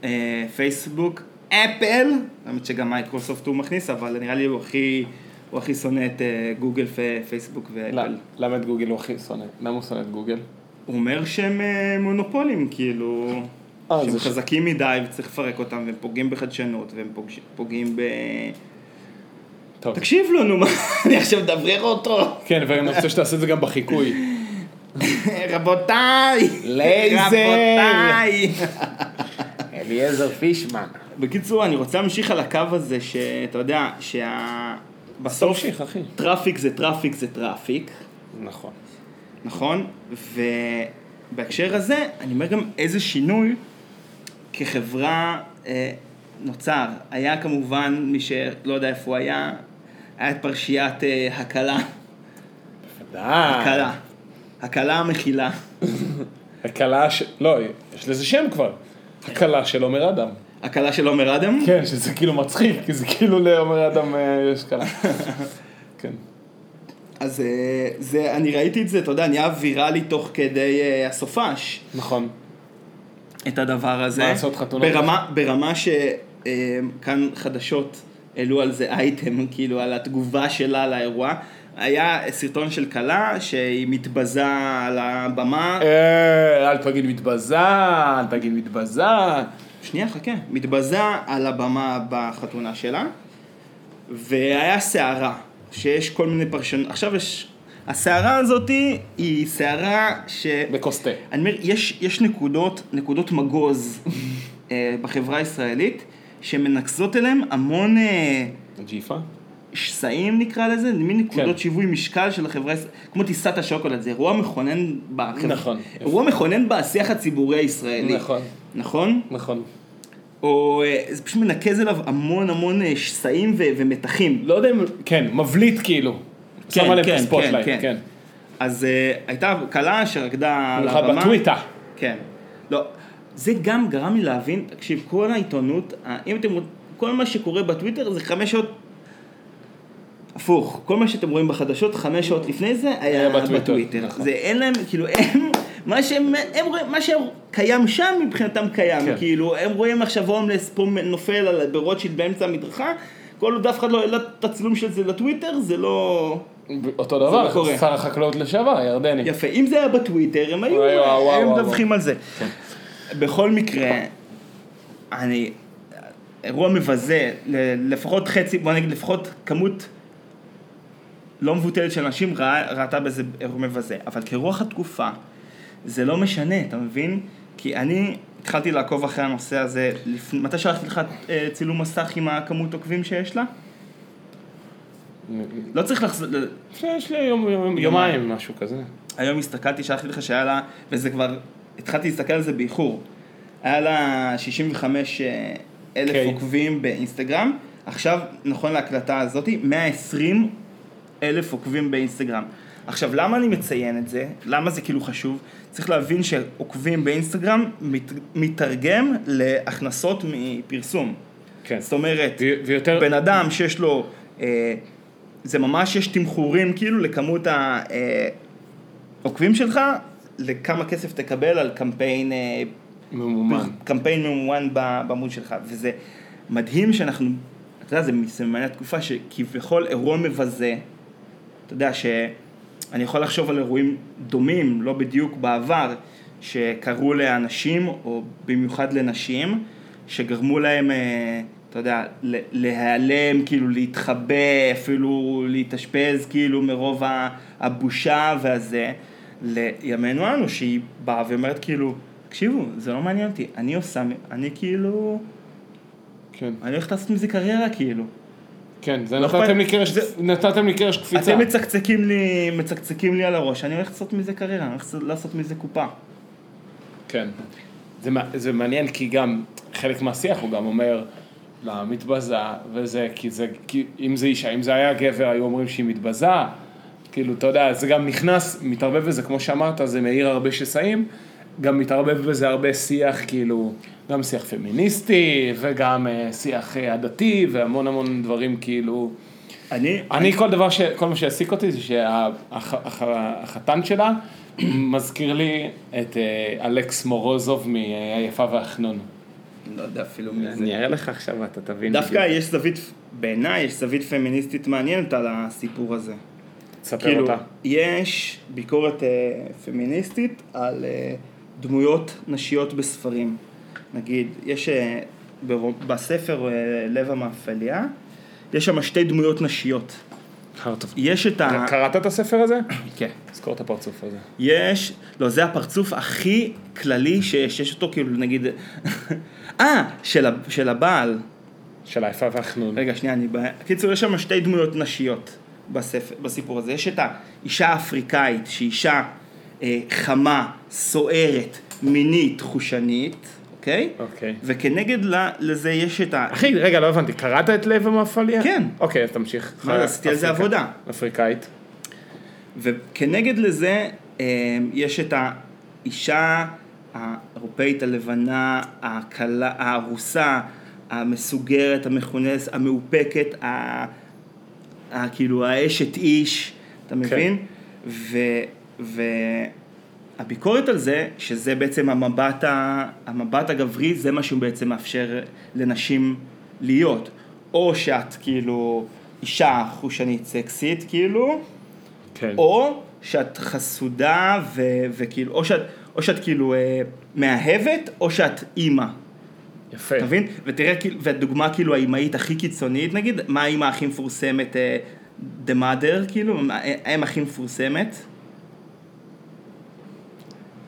B: אה, פייסבוק, אפל, האמת שגם מייקרוסופט הוא מכניס, אבל נראה לי הוא הכי, הוא הכי שונא את אה, גוגל, פייסבוק ואפל.
C: למה את גוגל הוא הכי שונא? למה הוא שונא את גוגל?
B: הוא אומר שהם אה, מונופולים, כאילו, שהם
C: זה ש-
B: חזקים מדי וצריך לפרק אותם, והם פוגעים בחדשנות, והם פוגעים ב...
C: טוב.
B: תקשיב לו, נו, מה, אני עכשיו מדברר אותו.
C: כן, ואני רוצה שתעשה את זה גם בחיקוי.
B: רבותיי,
C: לייזר.
B: רבותיי.
C: אליעזר פישמן.
B: בקיצור, אני רוצה להמשיך על הקו הזה, שאתה יודע, שה... בסוף
C: תמשיך, אחי.
B: traffic זה traffic זה traffic,
C: נכון.
B: נכון? ובהקשר הזה, אני אומר גם איזה שינוי כחברה אה, נוצר. היה כמובן, מי שלא יודע איפה הוא היה, היה את פרשיית אה,
C: הכלה.
B: הכלה. הכלה המכילה.
C: הכלה ש... לא, יש לזה שם כבר. הכלה של עומר אדם.
B: הכלה של עומר אדם?
C: כן, שזה כאילו מצחיק, כי זה כאילו לעומר אדם אה, יש כלה. כן.
B: אז אה, זה, אני ראיתי את זה, אתה יודע, נהיה ויראלי תוך כדי הסופש,
C: נכון.
B: את הדבר הזה.
C: מה לעשות, חתונות?
B: ברמה, ברמה שכאן חדשות העלו על זה אייטם, כאילו על התגובה שלה לאירוע. היה סרטון של כלה שהיא מתבזה על הבמה,
C: אה, אל תגיד מתבזה, אל תגיד מתבזה.
B: שנייה חכה, מתבזה על הבמה בחתונה שלה, והיה סערה, שיש כל מיני פרשנות, עכשיו יש, הסערה הזאתי היא סערה ש...
C: בכוס תה.
B: אני אומר, יש, יש נקודות, נקודות מגוז אה, בחברה הישראלית, שמנקזות אליהם המון אה,
C: ג'יפה?
B: שסעים נקרא לזה, מין נקודות
C: כן.
B: שיווי משקל של החברה כמו טיסת השוקולד, זה אירוע מכונן, בחברה,
C: נכון.
B: אירוע מכונן בשיח הציבורי הישראלי,
C: נכון.
B: נכון?
C: נכון.
B: או אה, זה פשוט מנקז אליו המון המון אה, שסעים ו- ומתחים.
C: לא יודע אם, כן, מבליט כאילו.
B: כן,
C: שם עליהם
B: כן,
C: ה spotlight,
B: כן,
C: כן.
B: אז אה, הייתה כלה שרקדה על הבמה.
C: בטוויטר.
B: כן. לא, זה גם גרם לי להבין, תקשיב, כל העיתונות, אם אתם רואים, כל מה שקורה בטוויטר זה חמש שעות, הפוך, כל מה שאתם רואים בחדשות, חמש שעות לפני זה היה
C: היה בטוויטר,
B: בטוויטר.
C: נכון.
B: זה אין להם, כאילו, הם, מה שהם, הם רואים, מה שקיים שם מבחינתם קיים,
C: כן.
B: כאילו, הם רואים עכשיו הומלס פה נופל על- ברוטשילד באמצע המדרכה, כל עוד אף אחד לא העלה את הצילום של זה לטוויטר, זה לא...
C: אותו
B: לא
C: דבר. שר החקלאות לשעבר, הירדני.
B: יפה, אם זה היה בטוויטר, הם היו. מדווחים על זה. בכל מקרה, אני, אירוע מבזה, לפחות חצי, בוא נגיד לפחות כמות לא מבוטלת של אנשים ראה, ראתה בזה אירוע מבזה, אבל כרוח התקופה, זה לא משנה, אתה מבין? כי אני התחלתי לעקוב אחרי הנושא הזה, לפני, מתי שלחתי לך אה, צילום מסך עם הכמות עוקבים שיש לה? לא צריך לחזור,
C: יש לי יום- יום- יומיים, משהו כזה.
B: היום הסתכלתי, שלחתי לך שהיה לה, וזה כבר, התחלתי להסתכל על זה באיחור. היה לה 65 אה, אלף
C: אוקיי.
B: עוקבים באינסטגרם, עכשיו, נכון להקלטה הזאת, 120 אלף עוקבים באינסטגרם. עכשיו, למה אני מציין את זה? למה זה כאילו חשוב? צריך להבין שעוקבים באינסטגרם מת, מתרגם להכנסות מפרסום.
C: כן.
B: זאת אומרת,
C: ויותר,
B: בן אדם שיש לו, אה, זה ממש יש תמחורים כאילו לכמות העוקבים שלך, לכמה כסף תקבל על קמפיין, אה,
C: ממומן.
B: קמפיין ממומן בעמוד שלך, וזה מדהים שאנחנו, אתה יודע, זה מסמני התקופה שכביכול אירוע מבזה, אתה יודע שאני יכול לחשוב על אירועים דומים, לא בדיוק בעבר, שקרו לאנשים, או במיוחד לנשים, שגרמו להם, אה, אתה יודע, להיעלם, כאילו להתחבא, אפילו להתאשפז, כאילו מרוב הבושה והזה, לימינו אנו, שהיא באה ואומרת כאילו, תקשיבו, זה לא מעניין אותי, אני עושה, אני כאילו,
C: כן.
B: אני הולך לעשות מזה קריירה כאילו.
C: כן, זה
B: לא
C: נתתם לי קרש,
B: זה-
C: נתתם לי קרש קפיצה.
B: אתם מצקצקים לי, מצקצקים לי על הראש, אני הולך לעשות מזה קריירה, אני הולך לעשות מזה קופה.
C: כן. זה, זה מעניין כי גם חלק מהשיח הוא גם אומר לה מתבזה וזה, כי זה, כי אם זה אישה, אם זה היה גבר היו אומרים שהיא מתבזה, כאילו אתה יודע, זה גם נכנס, מתערבב בזה, כמו שאמרת, זה מאיר הרבה שסעים, גם מתערבב בזה הרבה שיח כאילו, גם שיח פמיניסטי וגם אה, שיח אה, עדתי והמון המון דברים כאילו.
B: אני,
C: אני כל דבר, ש... כל מה שהעסיק אותי זה שהחתן שלה מזכיר לי את אה, אלכס מורוזוב מהיפה והחנון.
B: לא יודע אפילו מי זה.
C: אני אראה לך עכשיו, אתה תבין.
B: דווקא יש זווית, בעיניי יש זווית פמיניסטית מעניינת על הסיפור הזה.
C: תספר
B: כאילו,
C: אותה.
B: יש ביקורת אה, פמיניסטית על אה, דמויות נשיות בספרים. נגיד, יש אה, בספר אה, לב המאפליה, יש שם שתי דמויות נשיות. יש את ה...
C: קראת את הספר הזה?
B: כן.
C: זכור את הפרצוף הזה.
B: יש, לא, זה הפרצוף הכי כללי שיש, יש אותו כאילו נגיד, אה, של, של הבעל.
C: של היפה והחנון.
B: רגע, שנייה, אני... בקיצור, יש שם שתי דמויות נשיות בספר, בסיפור הזה. יש את האישה האפריקאית, שהיא אישה אה, חמה, סוערת, מינית, חושנית, אוקיי?
C: אוקיי.
B: וכנגד לה, לזה יש את ה...
C: אחי, רגע, לא הבנתי, קראת את לב המאפליה?
B: כן.
C: אוקיי, אז תמשיך.
B: מה עשיתי על זה עבודה.
C: אפריקאית.
B: וכנגד לזה אה, יש את האישה האירופאית הלבנה, הקלה, הארוסה, המסוגרת, המכונסת, המאופקת, ה... כאילו האשת איש, אתה מבין? ו... והביקורת על זה, שזה בעצם המבט, ה... המבט הגברי, זה מה שהוא בעצם מאפשר לנשים להיות. או שאת כאילו אישה חושנית סקסית, כאילו,
C: כן.
B: או שאת חסודה ו... וכאילו, או שאת, או שאת כאילו אה, מאהבת, או שאת אימא.
C: יפה.
B: אתה מבין? ותראה, כאילו, והדוגמה כאילו האימהית הכי קיצונית, נגיד, מה האימא הכי מפורסמת, אה, The Mother, כאילו, מה- האם הכי מפורסמת?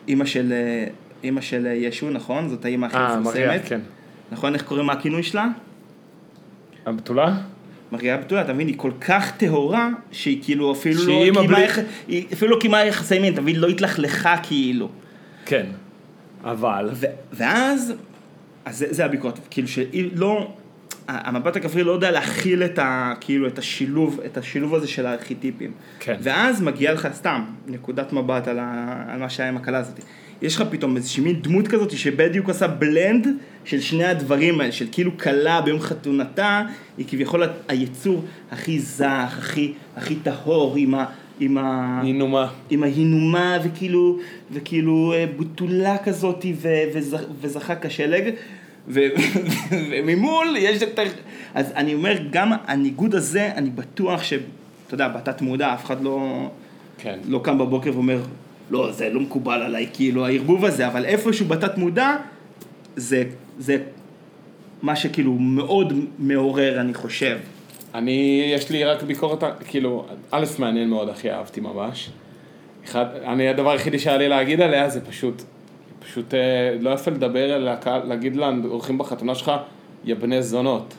B: אימא של, אה, אימא של אה, ישו, נכון? זאת האימא הכי
C: אה,
B: מפורסמת.
C: מריה, כן.
B: נכון? איך קוראים הכינוי שלה?
C: הבתולה?
B: מריה בתולה, אתה מבין? היא כל כך טהורה, שהיא כאילו אפילו לא קיימה
C: בלי-
B: יח- היא אפילו לא קיימה יחסי מין, אתה מבין? לא התלכלכה כאילו.
C: כן. אבל...
B: ו- ואז, אז זה, זה הביקורת, כאילו שהיא לא, המבט הכפרי לא יודע להכיל את, ה, כאילו, את השילוב, את השילוב הזה של הארכיטיפים.
C: כן.
B: ואז מגיע לך סתם נקודת מבט על, ה, על מה שהיה עם הכלה הזאת. יש לך פתאום איזושהי מין דמות כזאת שבדיוק עושה בלנד של שני הדברים האלה, של כאילו כלה ביום חתונתה, היא כביכול היצור הכי זך, הכי, הכי טהור, עם ה... עם ה...
C: נינומה.
B: עם ההינומה וכאילו, וכאילו אה, בתולה כזאת ו- וז- וזכה כשלג ו- וממול יש את ה... אז אני אומר, גם הניגוד הזה, אני בטוח ש... אתה יודע, בתת מודע אף אחד לא,
C: כן.
B: לא קם בבוקר ואומר, לא, זה לא מקובל עליי, כאילו, הערבוב הזה, אבל איפשהו בתת מודע, זה, זה מה שכאילו מאוד מעורר, אני חושב.
C: אני, יש לי רק ביקורת, כאילו, א', מעניין מאוד, הכי אהבתי ממש. אחד, אני, הדבר היחידי שהיה לי להגיד עליה זה פשוט, פשוט אה, לא יפה לדבר הקהל, להגיד לאורחים בחתונה שלך, יא בני זונות.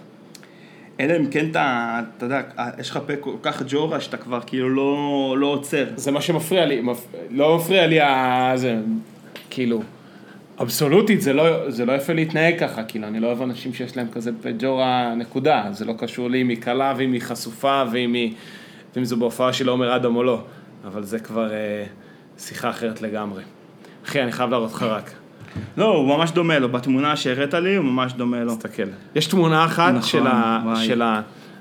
B: אלא אם כן אתה, אתה יודע, יש לך פה כל כך ג'ורה שאתה כבר כאילו לא, לא עוצר.
C: זה מה שמפריע לי, מפ... לא מפריע לי ה... זה, כאילו, אבסולוטית, זה לא, זה לא יפה להתנהג ככה, כאילו, אני לא אוהב אנשים שיש להם כזה פג'ורה נקודה, זה לא קשור לי אם היא קלה ואם היא חשופה ואם היא, ואם זו בהופעה של עומר אדם או לא, אבל זה כבר אה, שיחה אחרת לגמרי. אחי, אני חייב להראות לך רק,
B: לא, הוא ממש דומה לו, בתמונה שהראית לי הוא ממש דומה לו.
C: תסתכל. יש תמונה אחת
B: נכון,
C: של, ה... של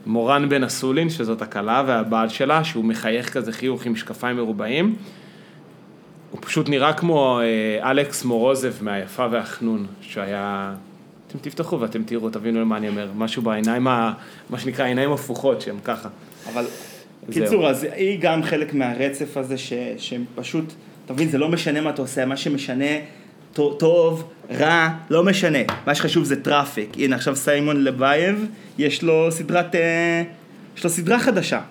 C: המורן בן אסולין, שזאת הכלה, והבעל שלה, שהוא מחייך כזה חיוך עם משקפיים מרובעים. הוא פשוט נראה כמו אה, אלכס מורוזב מהיפה והחנון, שהיה... אתם תפתחו ואתם תראו, תבינו למה אני אומר. משהו בעיניים, ה... מה שנקרא עיניים הפוכות, שהם ככה.
B: אבל. קיצור, אז היא גם חלק מהרצף הזה ש, שהם פשוט, אתה מבין, זה לא משנה מה אתה עושה, מה שמשנה, טוב, טוב, רע, לא משנה. מה שחשוב זה traffic. הנה, עכשיו סיימון לבייב, יש לו סדרת, אה, יש לו סדרה חדשה.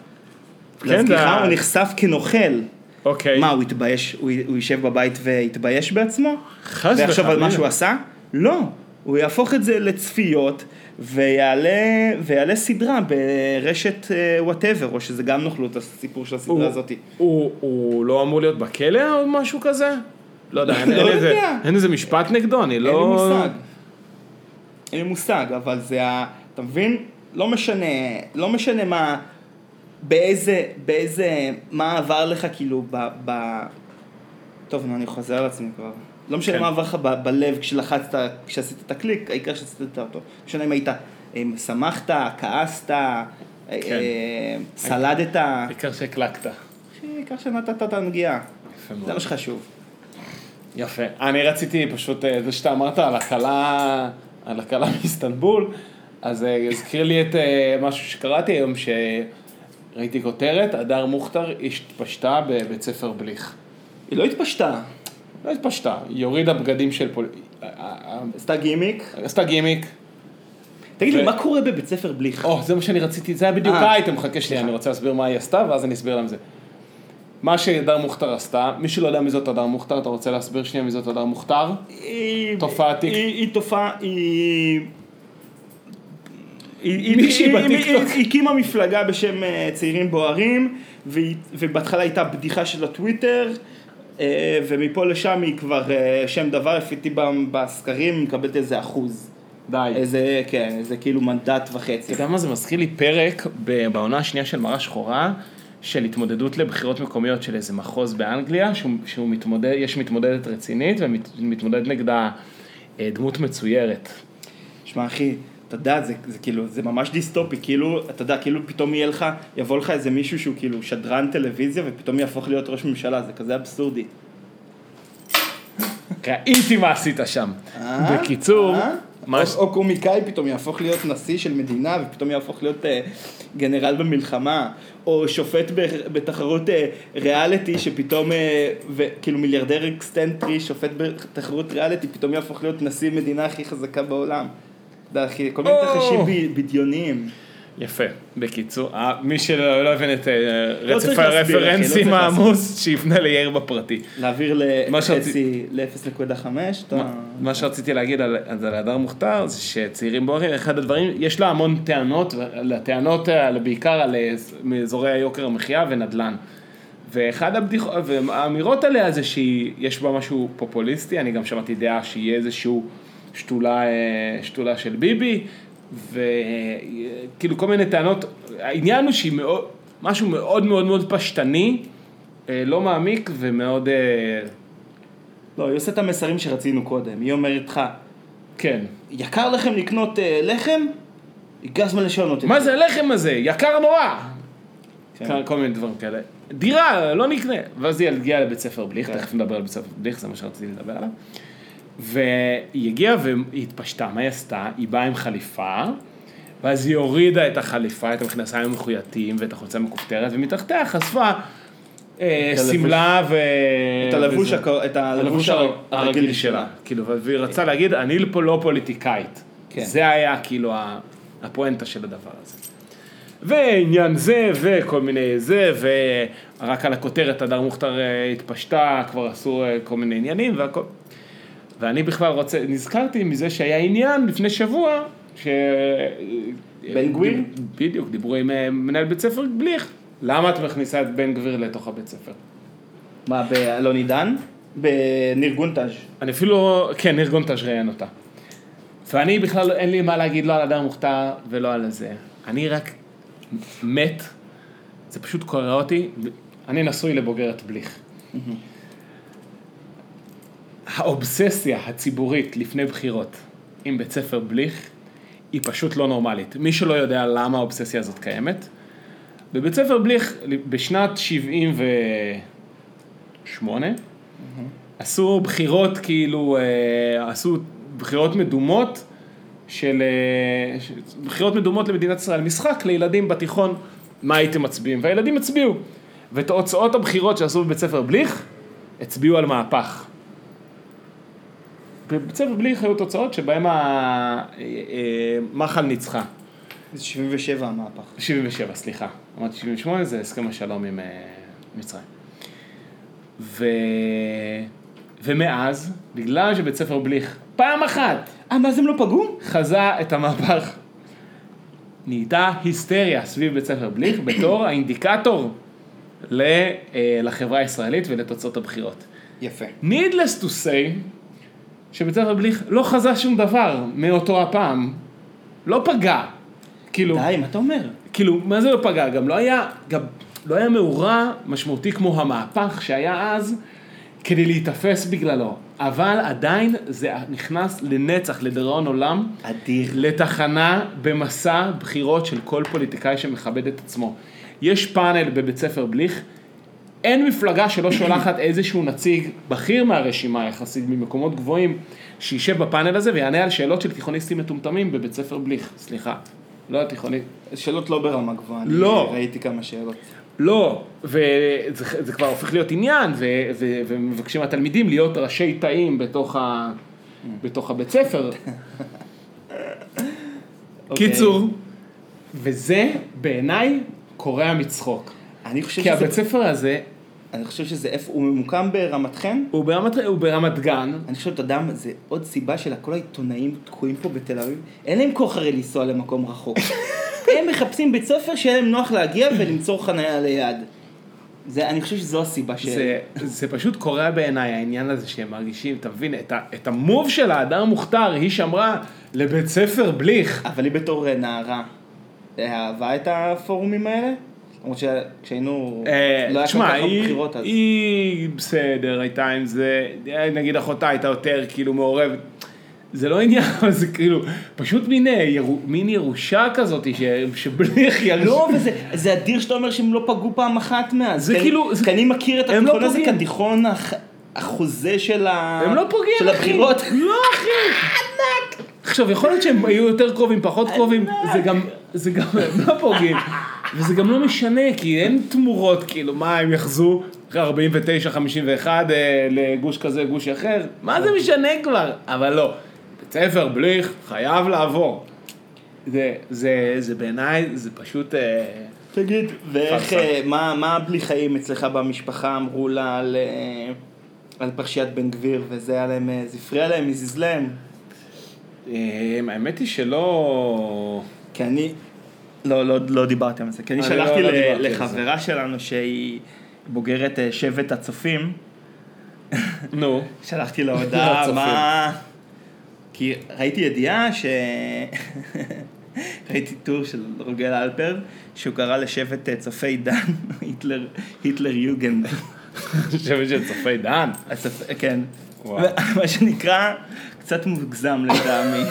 C: כן,
B: להזכירך, הוא נחשף כנוכל.
C: אוקיי.
B: מה, הוא התבייש, הוא, הוא יישב בבית ויתבייש בעצמו?
C: חס
B: ויחשוב על מה
C: וחלילה.
B: שהוא עשה? לא. הוא יהפוך את זה לצפיות ויעלה, ויעלה סדרה ברשת וואטאבר, או שזה גם נוכלות הסיפור של הסדרה
C: הוא-
B: הזאת.
C: הוא, הוא לא אמור להיות בכלא או משהו כזה? לא יודע, אין,
B: לא
C: אין, איזה,
B: יודע.
C: אין איזה משפט נגדו, אני לא...
B: אין לי מושג. אין לי מושג, אבל זה ה... אתה מבין? לא משנה, לא משנה מה... באיזה, באיזה... מה עבר לך כאילו ב... ב... טוב, נו, אני חוזר על עצמי כבר. לא משנה
C: כן.
B: מה עבר לך ב- בלב כשלחצת, כשעשית את הקליק, העיקר שעשית אותו. לא משנה אם היית, אם שמחת, כעסת,
C: כן.
B: אה, סלדת,
C: העיקר שהקלקת.
B: העיקר שנתת את הנגיעה. זה. מה שחשוב.
C: יפה. אני רציתי פשוט, אה, זה שאתה אמרת על הכלה, על הכלה מאיסטנבול, אז אה, הזכיר לי את אה, משהו שקראתי היום, שראיתי כותרת, הדר מוכתר התפשטה בבית ספר בליך.
B: היא לא התפשטה,
C: לא התפשטה, היא הורידה בגדים של פול... אה, אה,
B: עשתה גימיק.
C: אה, עשתה גימיק.
B: תגיד לי, מה קורה בבית ספר בליך?
C: או, זה מה שאני רציתי, זה היה בדיוק
B: אה.
C: האייטם, חכה שנייה, אני רוצה להסביר מה היא עשתה, ואז אני אסביר להם זה. מה שהדר מוכתר עשתה, מי שלא יודע מי זאת הדר מוכתר, אתה רוצה להסביר שנייה מי זאת הדר מוכתר?
B: היא, היא תופעה, היא...
C: מישהי בטיקטוק.
B: היא הקימה מפלגה בשם אה, צעירים בוערים, ובהתחלה הייתה בדיחה של הטוויטר, אה, ומפה לשם היא כבר אה, שם דבר, לפי ב- בסקרים, מקבלת איזה אחוז.
C: די.
B: איזה, כן, איזה כאילו מנדט וחצי.
C: אתה יודע מה זה מזכיר לי פרק בעונה השנייה של מראה שחורה, של התמודדות לבחירות מקומיות של איזה מחוז באנגליה, שהוא, שהוא מתמודד, יש מתמודדת רצינית ומתמודד נגדה דמות מצוירת.
B: שמע אחי, אתה יודע, זה, זה כאילו, זה ממש דיסטופי, כאילו, אתה יודע, כאילו פתאום יהיה לך, יבוא לך איזה מישהו שהוא כאילו שדרן טלוויזיה ופתאום יהפוך להיות ראש ממשלה, זה כזה אבסורדי.
C: ראיתי מה עשית שם.
B: אה?
C: בקיצור,
B: אה?
C: מה
B: או, או קומיקאי פתאום יהפוך להיות נשיא של מדינה ופתאום יהפוך להיות אה, גנרל במלחמה, או שופט ב, בתחרות אה, ריאליטי שפתאום, אה, וכאילו מיליארדר אקסצנטרי, שופט בתחרות ריאליטי, פתאום יהפוך להיות נשיא מדינה הכי חזקה בעולם. כל מיני. תרחישים ב- בדיוניים.
C: יפה. בקיצור, אה, מי שלא לא הבין את אה,
B: לא
C: רצף
B: לא
C: הרפרנסים העמוס, שיפנה ליאיר בפרטי.
B: להעביר
C: מה שרצי-
B: לחצי ל-0.5, אתה...
C: מה- שרציתי להגיד על הדר מוכתר זה שצעירים בוערים, אחד הדברים, יש לה המון טענות, לטענות האלה בעיקר על אה, מאזורי היוקר המחיה ונדל"ן. ואחד הבדיחות, והאמירות עליה זה שיש בה משהו פופוליסטי, אני גם שמעתי דעה שיהיה איזשהו שתולה, אה, שתולה של ביבי, וכאילו כל מיני טענות, העניין הוא שהיא מאוד, משהו מאוד מאוד מאוד פשטני, אה, לא מעמיק ומאוד, אה,
B: לא, היא עושה את המסרים שרצינו קודם. היא אומרת לך,
C: כן.
B: יקר לכם לקנות אה, לחם? הגיע הזמן לשנות את זה.
C: מה זה הלחם הזה? יקר נורא.
B: כן.
C: כל מיני דברים כאלה. דירה, לא נקנה. ואז היא הגיעה לבית ספר בליך,
B: כן.
C: תכף נדבר על בית ספר בליך, זה מה שרציתי לדבר עליו. והיא הגיעה והיא התפשטה, מה היא עשתה? היא באה עם חליפה, ואז היא הורידה את החליפה, את המכנסיים המחויטים ואת החולצה המכופתרת, ומתחתיה חשפה אה. שמלה ו...
B: את הלבוש
C: וזה.
B: הקו- את הלבוש
C: הלבוש
B: הר-
C: הרגיל שלה. כאילו, והיא רצתה להגיד, אני פה לא פוליטיקאית.
B: כן.
C: זה היה כאילו הפואנטה של הדבר הזה. ועניין זה, וכל מיני זה, ורק על הכותרת הדר מוכתר אה, התפשטה, כבר עשו אה, כל מיני עניינים והכל. ואני בכלל רוצה, נזכרתי מזה שהיה עניין לפני שבוע, ש...
B: בן גביר?
C: בדיוק, דיברו עם אה, מנהל בית ספר בליך. למה את מכניסה את בן גביר לתוך הבית ספר?
B: מה, באלון עידן? בניר גונטאז'.
C: אני אפילו, כן, ארגון תז' ראיין אותה. ואני בכלל, אין לי מה להגיד לא על הדר מוכתר ולא על זה. אני רק מת, זה פשוט קורע אותי, אני נשוי לבוגרת בליך. האובססיה הציבורית לפני בחירות עם בית ספר בליך היא פשוט לא נורמלית. מי שלא יודע למה האובססיה הזאת קיימת, בבית ספר בליך בשנת 78 עשו בחירות כאילו, אה, עשו בחירות מדומות של, אה, בחירות מדומות למדינת ישראל, משחק לילדים בתיכון, מה הייתם מצביעים, והילדים הצביעו. ותוצאות הבחירות שעשו בבית ספר בליך, הצביעו על מהפך. בבית ספר בליך היו תוצאות שבהם המחל ניצחה.
B: זה 77 המהפך.
C: 77, סליחה. אמרתי 78, זה הסכם השלום עם אה, מצרים. ו... ומאז, בגלל שבית ספר בליך, פעם אחת,
B: אה, מה, אז הם לא פגעו?
C: חזה את המהפך, נהייתה היסטריה סביב בית ספר בליך בתור האינדיקטור ל- אה, לחברה הישראלית ולתוצאות הבחירות.
B: יפה.
C: Needless to say, שבית ספר בליך לא חזה שום דבר מאותו הפעם, לא פגע. כאילו,
B: די, מה אתה אומר?
C: כאילו, מה זה לא פגע? גם לא היה, גם לא היה מאורע משמעותי כמו המהפך שהיה אז, כדי להיתפס בגללו. אבל עדיין זה נכנס לנצח, לדיראון עולם,
B: אדיר.
C: לתחנה במסע בחירות של כל פוליטיקאי שמכבד את עצמו. יש פאנל בבית ספר בליך, אין מפלגה שלא שולחת איזשהו נציג בכיר מהרשימה יחסית ממקומות גבוהים, שישב בפאנל הזה ויענה על שאלות של תיכוניסטים מטומטמים בבית ספר בליך. סליחה, לא התיכוניסט.
B: שאלות לא ברמה גבוהה. אני
C: לא.
B: ראיתי כמה שאלות.
C: לא, וזה זה כבר הופך להיות עניין, ו, ו, ומבקשים מהתלמידים להיות ראשי תאים בתוך, ה, בתוך הבית ספר.
B: אוקיי.
C: קיצור, וזה בעיניי קורע מצחוק.
B: אני חושב
C: כי הבית
B: שזה...
C: ספר הזה,
B: אני חושב שזה איפה... הוא ממוקם ברמת חן?
C: הוא ברמת, הוא ברמת גן,
B: אני חושב, אתה יודע, מה, זה עוד סיבה של כל העיתונאים תקועים פה בתל אביב. אין להם כוח הרי לנסוע למקום רחוק. הם מחפשים בית ספר שיהיה להם נוח להגיע ולמצוא חניה ליד. זה, אני חושב שזו הסיבה ש...
C: זה, זה פשוט קורע בעיניי העניין הזה שהם מרגישים, אתה מבין, את, ה, את המוב של האדם מוכתר, היא שמרה לבית ספר בליך.
B: אבל היא בתור אה, נערה, אה, אהבה את הפורומים האלה? למרות שכשהיינו,
C: אה,
B: לא היה כל כך הרבה בחירות אז.
C: היא בסדר, הייתה עם זה, אה, נגיד אחותה הייתה יותר כאילו מעורבת. זה לא עניין, זה כאילו, פשוט מין, אה, ירו- מין ירושה כזאת, ש- שבליך ילד.
B: לא, וזה זה אדיר שאתה אומר שהם לא פגעו פעם אחת מאז.
C: זה
B: כי אני-
C: כאילו- זה-
B: כי אני מכיר את
C: הם לא
B: התיכון הזה
C: פוגעים.
B: כתיכון הח- החוזה של ה...
C: הם לא פוגעים,
B: של. הבחירות.
C: לא, אחי. עכשיו, יכול להיות שהם היו יותר קרובים, פחות קרובים, זה גם, זה גם, לא פוגעים. וזה גם לא משנה, כי אין תמורות, כאילו, מה, הם יחזו אחרי 49, 51 אה, לגוש כזה, גוש אחר? מה זה משנה כבר? אבל לא. בית ספר, בליך, חייב לעבור. זה, זה, זה בעיניי, זה פשוט... אה,
B: תגיד, ואיך. אה, מה מה בלי חיים אצלך במשפחה אמרו לה על, אה, על פרשיית בן גביר, וזה היה להם, אה, זה הפריע להם, הזיז להם?
C: אה, האמת היא שלא...
B: כי אני, לא, לא, לא דיברתם על זה, כי אני
C: אני
B: שלחתי
C: לא- לא
B: ל- לחברה שלנו שהיא בוגרת אה, שבט הצופים,
C: נו.
B: שלחתי לה הודעה. מה... כי ראיתי ידיעה ש... ראיתי טור של רוגל אלפר, שהוא קרא לשבט אה, צופי דן, היטלר, היטלר יוגנד.
C: חושבת של צופי דן.
B: כן. מה שנקרא, קצת מוגזם לטעמי.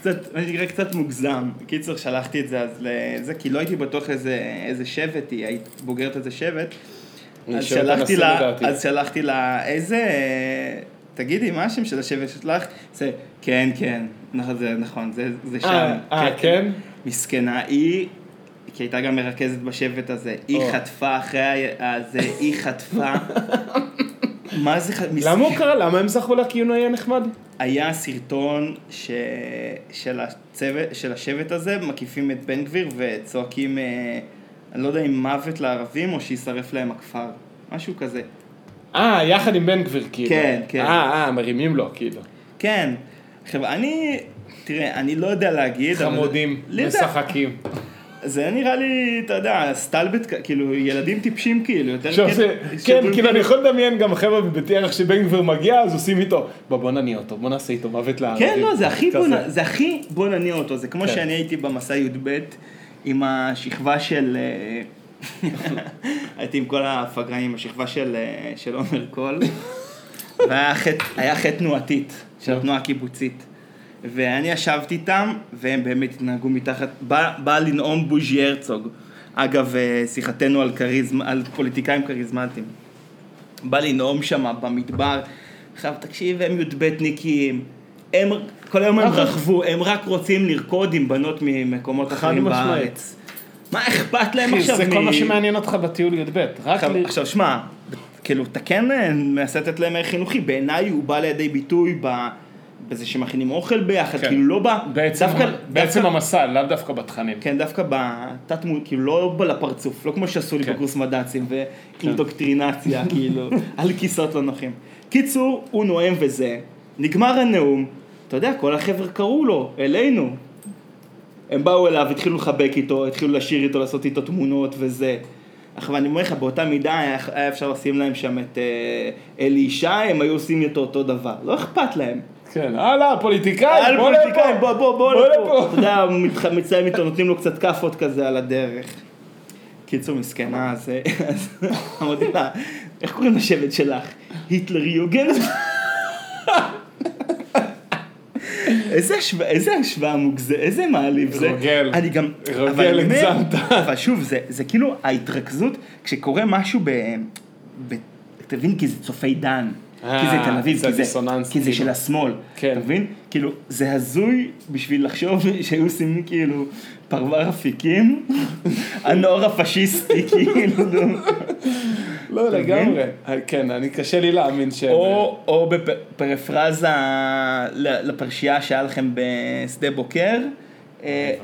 B: קצת, מה שנקרא קצת מוגזם. קיצור, שלחתי את זה אז לזה, כי לא הייתי בטוח איזה, איזה שבט היא, היית בוגרת איזה שבט. אז שלחתי לה. אז שלחתי לה, איזה, תגידי, מה השם של השבט שלך? זה, כן, כן, נכון, זה נכון, זה, זה שם.
C: אה, אה, כן?
B: מסכנה, היא, כי הייתה גם מרכזת בשבט הזה, היא. חטפה אחרי הזה, היא חטפה. מה זה, ח- מסכנה.
C: למה הוא קרא? למה הם זכו לה כי הוא היה נחמד?
B: היה סרטון ש... של, הצוות, של השבט הזה, מקיפים את בן גביר וצועקים, אה, אני לא יודע אם מוות לערבים או שישרף להם הכפר, משהו כזה.
C: אה, יחד עם בן גביר, כאילו.
B: כן, כן.
C: אה, אה, מרימים לו, כאילו.
B: כן, עכשיו אני, תראה, אני לא יודע להגיד, אבל-
C: חמודים,
B: זה-
C: משחקים.
B: זה נראה לי, אתה יודע, סטלבט, כאילו, ילדים טיפשים כאילו, יותר
C: עכשיו
B: כן-
C: זה, כן, כאילו
B: גביר-
C: אני יכול לדמיין גם חבר'ה בבית ערך שבן גביר מגיע, אז עושים איתו, בוא בוא נניע אותו, בוא נעשה איתו מוות לערבים.
B: כן, לא, זה הכי בוא, זה הכי בוא נניע אותו, זה כמו
C: כן.
B: שאני הייתי במסע י"ב עם השכבה של, אה, הייתי עם כל הפגרנים, השכבה של, אה, של עומר קול, והיה חטא, היה חטא תנועתית של התנועה הקיבוצית. ואני ישבתי איתם, והם באמת התנהגו מתחת, בא, בא לנאום בוז'י הרצוג. אגב, אה, שיחתנו על, כריזמה, על פוליטיקאים כריזמטיים. בא לנאום שם במדבר. עכשיו תקשיב, הם י"בניקים, הם, כל היום הם. רכבו, הם רק רוצים לרקוד עם בנות ממקומות אחרים. בארץ. מה אכפת להם עכשיו
C: זה כל מה שמעניין אותך בטיול י"ב. רק
B: עכשיו, שמע, כאילו, אתה כן אה, מנסה לתת להם ערך חינוכי, בעיניי הוא בא לידי ביטוי ב... בזה שמכינים אוכל ביחד,
C: כן.
B: כאילו לא בא,
C: בעצם
B: דווקא,
C: בעצם
B: דווקא,
C: המסע, לאו דווקא בתכנים.
B: כן, דווקא בתת מול, כאילו לא בא לפרצוף, לא כמו שעשו לי
C: כן.
B: בקורס מד"צים, ואינדוקטרינציה, כאילו, על כיסאות לא נוחים. קיצור, הוא נואם וזה, נגמר הנאום, אתה יודע, כל החבר'ה קראו לו, אלינו. הם באו אליו, התחילו לחבק איתו, התחילו לשיר איתו, לעשות איתו תמונות וזה. עכשיו אני אומר לך, באותה מידה היה, היה אפשר לשים להם שם את אה, אלי ישי, הם היו עושים איתו אותו דבר. לא אכפת להם.
C: כן, הלאה, פוליטיקאי,
B: על
C: בוא
B: פוליטיקאים,
C: לפה.
B: בוא, בוא, בוא לפה. אתה יודע, מצלם איתו, נותנים לו קצת כאפות כזה על הדרך. קיצור, מסכנה, אז אז אמרתי לה, איך קוראים לשבט שלך? היטלר יוגן? איזה השוואה, איזה השוואה מוגזמת, איזה מעליב זה.
C: רוגל.
B: אני גם,
C: רוגל, הגזמת.
B: אבל שוב, זה, זה כאילו ההתרכזות, כשקורה משהו ב... ב אתה מבין? כי זה צופי דן. כי זה
C: אה,
B: תל אביב, כי זה, כי זה
C: כאילו.
B: של השמאל,
C: כן.
B: אתה מבין? כאילו, זה הזוי בשביל לחשוב שהיו עושים כאילו פרבר אפיקים, הנוער הפשיסטי, כאילו.
C: לא, לגמרי. כן, אני קשה לי להאמין ש...
B: או, או בפרפרזה לפרשייה שהיה לכם בשדה בוקר, אה.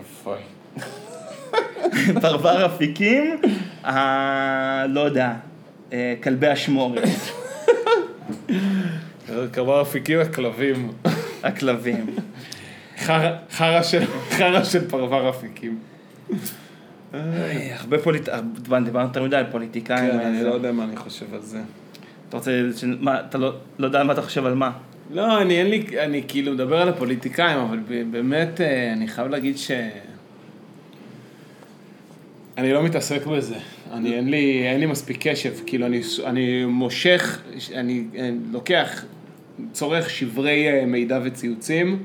B: פרבר אפיקים, לא יודע, אה, כלבי אשמורת,
C: קרבר אפיקים הכלבים.
B: הכלבים.
C: חרא של- פרבר אפיקים.
B: אה, הרבה פוליט... הרבה- דיברנו יותר מדי על פוליטיקאים.
C: כן, אני לא יודע מה אני חושב על זה.
B: אתה רוצה, מה, אתה לא, לא יודע מה אתה חושב על מה?
C: לא, אני אין לי, אני כאילו מדבר על הפוליטיקאים, אבל באמת, אה, אני חייב להגיד ש... אני לא מתעסק בזה. אני, אין לי, אין לי מספיק קשב. כאילו, אני, אני מושך, אני, אני לוקח, צורך שברי אה, מידע וציוצים,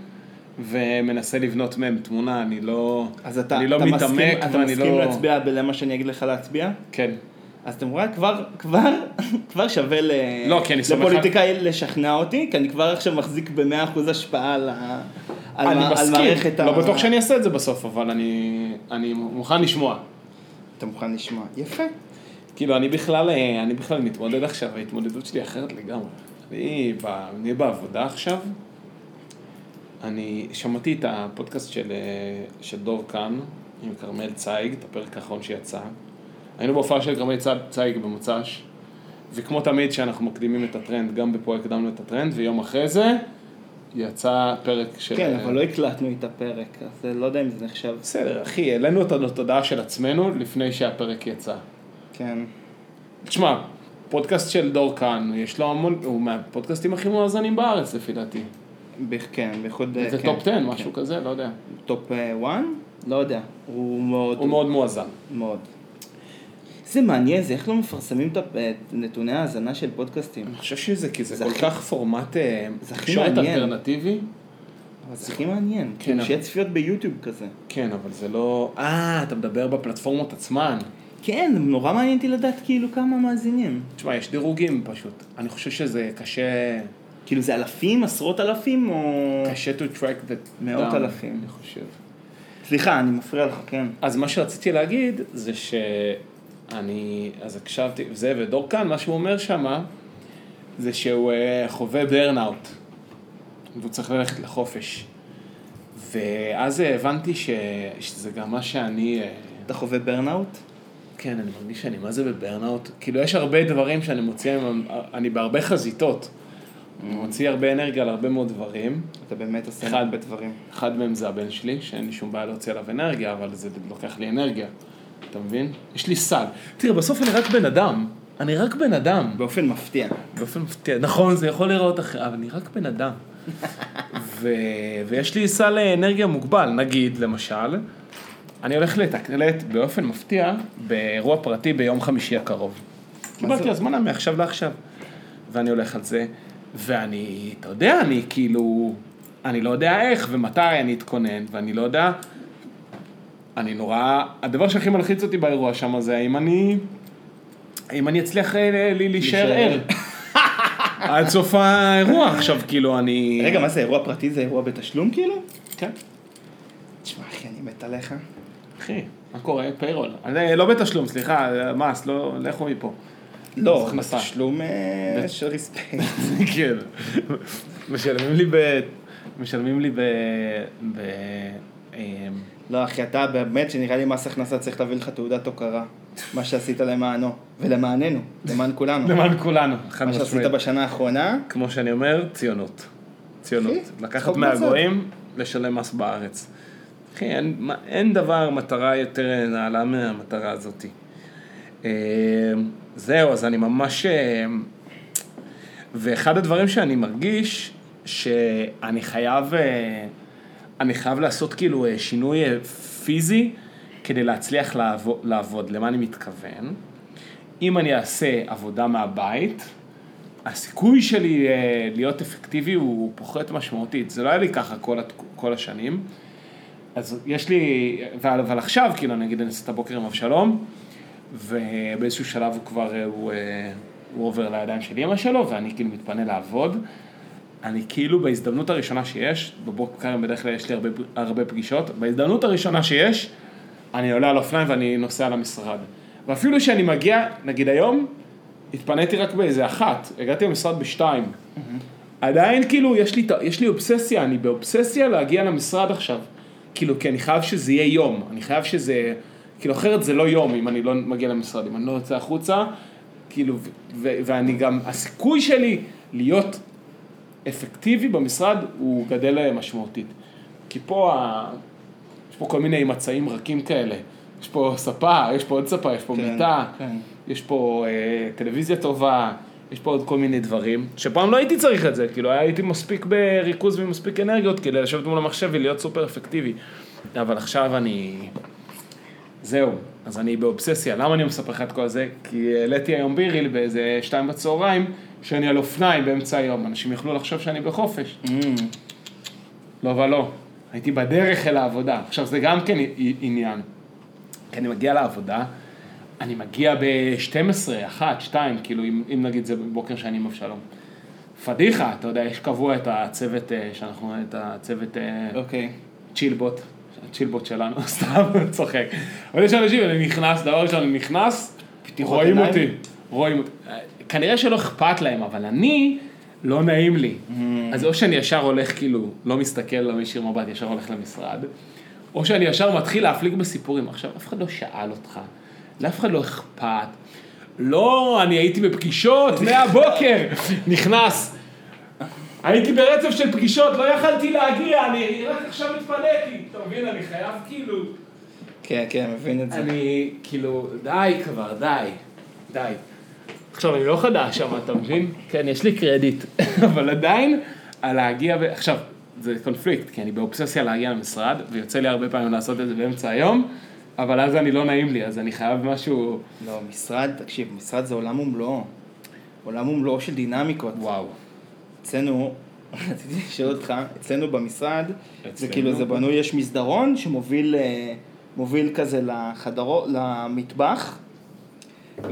C: ומנסה לבנות מהם תמונה. אני לא,
B: אז אתה,
C: אני לא
B: אתה
C: מתעמק,
B: מסכים, אתה מסכים
C: לא...
B: להצביע בלמה שאני אגיד לך להצביע?
C: כן.
B: אז אתם רואים, כבר, כבר, כבר שווה ל...
C: לא, כי אני סומך על-
B: לפוליטיקאי לשכנע אותי, כי אני כבר עכשיו מחזיק ב-100% השפעה על, ה... על,
C: אני
B: מה- על
C: מסכים,
B: מערכת
C: לא
B: ה...
C: בטוח שאני אעשה את זה בסוף, אבל אני, אני מוכן לשמוע.
B: אתה מוכן לשמוע? יפה.
C: כאילו, אני בכלל, אה, אני בכלל מתמודד עכשיו, ההתמודדות שלי אחרת לגמרי. אני, ב, אני בעבודה עכשיו, אני שמעתי את הפודקאסט של, אה, של דוב כאן, עם כרמל צייג, את הפרק האחרון שיצא. היינו בהופעה של כרמל צי- צייג במוצ"ש, וכמו תמיד שאנחנו מקדימים את הטרנד, גם בפה הקדמנו את הטרנד, ויום אחרי זה יצא פרק של...
B: כן,
C: אה,
B: אבל לא הקלטנו את הפרק, אז לא יודע אם זה נחשב.
C: בסדר, אחי, העלינו את התודעה של עצמנו לפני שהפרק יצא.
B: כן.
C: תשמע, פודקאסט של דור כאן, יש לו המון, הוא מהפודקאסטים הכי מואזנים בארץ לפי דעתי.
B: כן, בייחוד... אה,
C: זה
B: כן,
C: top 10,
B: כן.
C: משהו כזה, לא יודע.
B: top 1? לא יודע. הוא מאוד...
C: הוא מאוד מואזן.
B: מאוד. זה מעניין, זה איך לא מפרסמים את נתוני ההאזנה של פודקאסטים.
C: אני חושב שזה כי זה
B: זה
C: כל
B: הכי-
C: כך פורמט אה, תקשורת. אלטרנטיבי.
B: אבל זה הכי מעניין.
C: כן,
B: כאילו שיהיה צפיות ביוטיוב כזה.
C: כן, אבל זה לא... אה, אתה מדבר בפלטפורמות עצמן.
B: כן, נורא מעניין אותי לדעת כאילו כמה מאזינים.
C: תשמע, יש דירוגים פשוט. אני חושב שזה קשה...
B: כאילו זה אלפים, עשרות אלפים, או...
C: קשה to track that
B: מאות
C: down,
B: אלפים.
C: אני חושב.
B: סליחה, אני מפריע לך, כן.
C: אז מה שרציתי להגיד זה שאני, אז הקשבתי, זה ודור כאן, מה שהוא אומר שמה, זה שהוא אה, חווה ברנאוט, והוא צריך ללכת לחופש. ואז הבנתי ש, שזה גם מה שאני, אה,
B: אתה חווה ברנאוט?
C: כן, אני מרגיש שאני מה זה בברנאוט, כאילו יש הרבה דברים שאני מוציא, אני בהרבה חזיתות, אני מוציא הרבה אנרגיה על הרבה מאוד דברים.
B: אתה באמת עושה
C: אחד.
B: הרבה דברים.
C: אחד מהם זה הבן שלי, שאין לי שום בעיה להוציא עליו אנרגיה, אבל זה לוקח לי אנרגיה. אתה מבין? יש לי סל. תראה, בסוף אני רק בן אדם. אני רק בן אדם.
B: באופן מפתיע.
C: באופן מפתיע. נכון, זה יכול להיראות אחרת, אבל אני רק בן אדם. ו... ויש לי סל אנרגיה מוגבל. נגיד, למשל, אני הולך לתקלט באופן מפתיע באירוע פרטי ביום חמישי הקרוב. קיבלתי? הזמנה מעכשיו לעכשיו. ואני הולך על זה, ואני, אתה יודע, אני כאילו, אני לא יודע איך ומתי אני אתכונן, ואני לא יודע, אני נורא, הדבר שהכי מלחיץ אותי באירוע שם זה האם אני, האם אני אצליח אה, להישאר. ער. עד סוף האירוע עכשיו, כאילו, אני...
B: רגע, מה זה אירוע פרטי? זה אירוע בתשלום כאילו?
C: כן.
B: תשמע, אחי, אני מת עליך.
C: אחי, מה קורה? פיירול. אני לא בתשלום, סליחה, מס, לא, לכו מפה.
B: לא,
C: הכנסה.
B: בתשלום אה, של ריספקט.
C: כן. משלמים לי ב... משלמים לי ב... ב... אמ,
B: לא, אחי, אתה באמת שנראה לי מס הכנסה צריך להביא לך תעודת הוקרה. מה שעשית למענו, ולמעננו, למען כולנו.
C: למען כולנו, חד
B: מה שעשית
C: משמעית.
B: בשנה האחרונה,
C: כמו שאני אומר, ציונות. ציונות. לקחת מהגויים, לשלם מס בארץ. אחי, אין, מה- אין דבר, מטרה יותר נעלה מהמטרה הזאתי. אה, זהו, אז אני ממש... אה, ואחד הדברים שאני מרגיש, שאני חייב, אה, אני חייב לעשות כאילו שינוי פיזי כדי להצליח לעבוד, לעבוד. למה אני מתכוון? אם אני אעשה עבודה מהבית, הסיכוי שלי להיות אפקטיבי הוא פוחת משמעותית. זה לא היה לי ככה כל, כל השנים. אז יש לי, אבל, עכשיו, כאילו, אני אגיד, אני אעשה את הבוקר עם אבשלום, ובאיזשהו שלב הוא כבר, אה, הוא, אה, הוא עובר לידיים של אמא שלו, ואני כאילו מתפנה לעבוד. אני כאילו בהזדמנות הראשונה שיש, בבוקר בדרך כלל יש לי הרבה, הרבה פגישות, בהזדמנות הראשונה שיש, אני עולה על אופניים ואני נוסע למשרד. ואפילו שאני מגיע, נגיד היום, התפניתי רק באיזה אחת, הגעתי למשרד בשתיים. עדיין כאילו יש לי, יש לי אובססיה, אני באובססיה להגיע למשרד עכשיו. כאילו, כי אני חייב שזה יהיה יום, אני חייב שזה, כאילו אחרת זה לא יום אם אני לא מגיע למשרד, אם אני לא יוצא החוצה, כאילו, ו- ו- ואני גם, הסיכוי שלי להיות אפקטיבי במשרד הוא גדל משמעותית. כי פה, ה... יש פה כל מיני מצעים רכים כאלה. יש פה ספה, יש פה עוד ספה, יש פה
B: כן,
C: מיטה,
B: כן.
C: יש פה אה, טלוויזיה טובה, יש פה עוד כל מיני דברים, שפעם לא הייתי צריך את זה, כאילו הייתי מספיק בריכוז ומספיק אנרגיות כדי לשבת מול המחשב ולהיות סופר אפקטיבי. אבל עכשיו אני... זהו, אז אני באובססיה. למה אני מספר לך את כל זה? כי העליתי היום ביריל באיזה שתיים בצהריים, שאני על אופניים באמצע היום. אנשים יכלו לחשוב שאני בחופש.
B: Mm.
C: לא ולא. הייתי בדרך אל העבודה. עכשיו, זה גם כן עניין. כי אני מגיע לעבודה, אני מגיע ב-12, 1, 2, כאילו, אם, אם נגיד זה בבוקר שאני עם אבשלום. פדיחה, אתה יודע, יש קבוע את הצוות, אה, שאנחנו, את הצוות
B: אוקיי.
C: צ'ילבוט, הצ'ילבוט שלנו, סתם צוחק. אבל יש אנשים, אני נכנס, דבר ראשון, אני נכנס, רואים
B: עיניים?
C: אותי, רואים אותי. כנראה שלא אכפת להם, אבל אני, לא נעים לי. אז או שאני ישר הולך, כאילו, לא מסתכל, לא מישיר מבט, ישר הולך למשרד, או שאני ישר מתחיל להפליג בסיפורים. עכשיו, אף אחד לא שאל אותך, לאף אחד לא אכפת. לא, אני הייתי בפגישות מהבוקר, נכנס. הייתי ברצף של פגישות, לא יכלתי להגיע, אני רק עכשיו התפניתי. אתה מבין, אני חייב כאילו...
B: כן, כן, מבין את זה.
C: אני, כאילו, די כבר, די, די. עכשיו, אני לא חדש שם, אתה מבין? כן, יש לי קרדיט, אבל עדיין, על להגיע, ב... עכשיו, זה קונפליקט, כי אני באובססיה להגיע למשרד, ויוצא לי הרבה פעמים לעשות את זה באמצע היום, אבל אז אני לא נעים לי, אז אני חייב משהו,
B: לא, משרד, תקשיב, משרד זה עולם ומלואו. עולם ומלואו של דינמיקות.
C: וואו.
B: אצלנו, רציתי לשאול אותך, אצלנו במשרד, זה
C: אצלנו?
B: כאילו, זה בנוי, יש מסדרון שמוביל אה, מוביל כזה לחדרו, למטבח,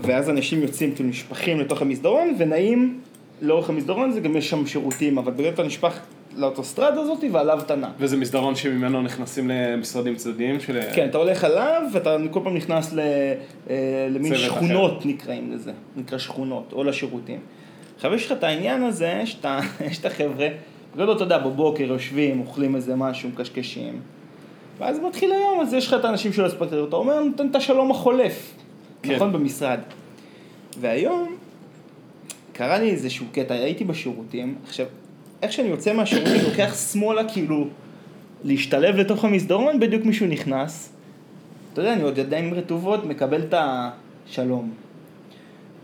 B: ואז אנשים יוצאים, כאילו נשפכים לתוך המסדרון, ונעים לאורך המסדרון, זה גם יש שם שירותים, אבל בגלל אתה נשפך לאוטוסטרדה הזאת ועליו אתה נע.
C: וזה מסדרון שממנו נכנסים למשרדים צדדיים של...
B: כן, אתה הולך עליו, ואתה כל פעם נכנס ל, אה, למין שכונות נקראים לזה, נקרא שכונות, או לשירותים. עכשיו יש לך את העניין הזה, שאתה, יש את החבר'ה, בגדול אתה יודע, בבוקר יושבים, אוכלים איזה משהו, מקשקשים, ואז מתחיל היום, אז יש לך את האנשים שלא הספקת לראות, אתה אומר, נותן את השלום החולף,
C: כן.
B: נכון, במשרד. והיום, קרה לי איזשהו קטע, הייתי בשירותים, עכשיו, איך שאני יוצא מהשירותים, לוקח שמאלה, כאילו, להשתלב לתוך המסדרון, בדיוק מישהו נכנס. אתה יודע, אני עוד ידיים רטובות, מקבל את השלום.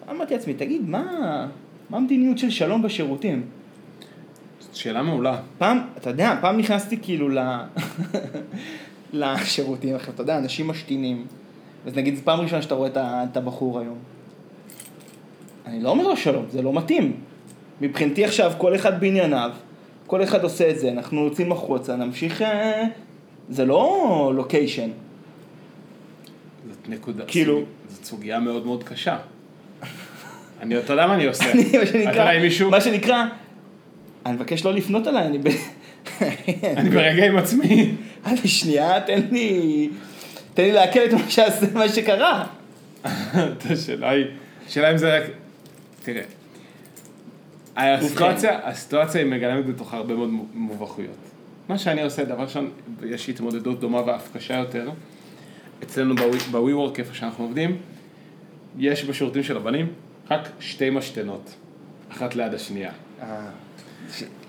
B: אמרתי לעצמי, תגיד, מה, מה המדיניות של שלום בשירותים?
C: שאלה מעולה.
B: פעם, אתה יודע, פעם נכנסתי כאילו ל... לשירותים, עכשיו, אתה יודע, אנשים משתינים. אז נגיד, זו פעם ראשונה שאתה רואה את הבחור היום. אני לא אומר לו שלום, זה לא מתאים. מבחינתי עכשיו, כל אחד בענייניו, כל אחד עושה את זה, אנחנו יוצאים החוצה, נמשיך... אה, זה לא לוקיישן.
C: זאת נקודה,
B: כאילו-
C: זאת סוגיה מאוד מאוד קשה. אני, אתה יודע מה אני עושה?
B: אני, מה
C: אתה
B: שנקרא,
C: מישהו,
B: מה שנקרא, אני מבקש לא לפנות אליי, אני ב...
C: אני ברגע עם עצמי.
B: אבל שנייה, תן לי... תן לי לעכל את מה שעשה, מה שקרה.
C: השאלה היא, השאלה אם זה רק, תראה, הסיטואציה, הסיטואציה היא מגלמת בתוכה הרבה מאוד מובכויות. מה שאני עושה, דבר ראשון, יש התמודדות דומה ואף קשה יותר. אצלנו בווי וורק, איפה שאנחנו עובדים, יש בשירותים של הבנים רק שתי משתנות, אחת ליד השנייה.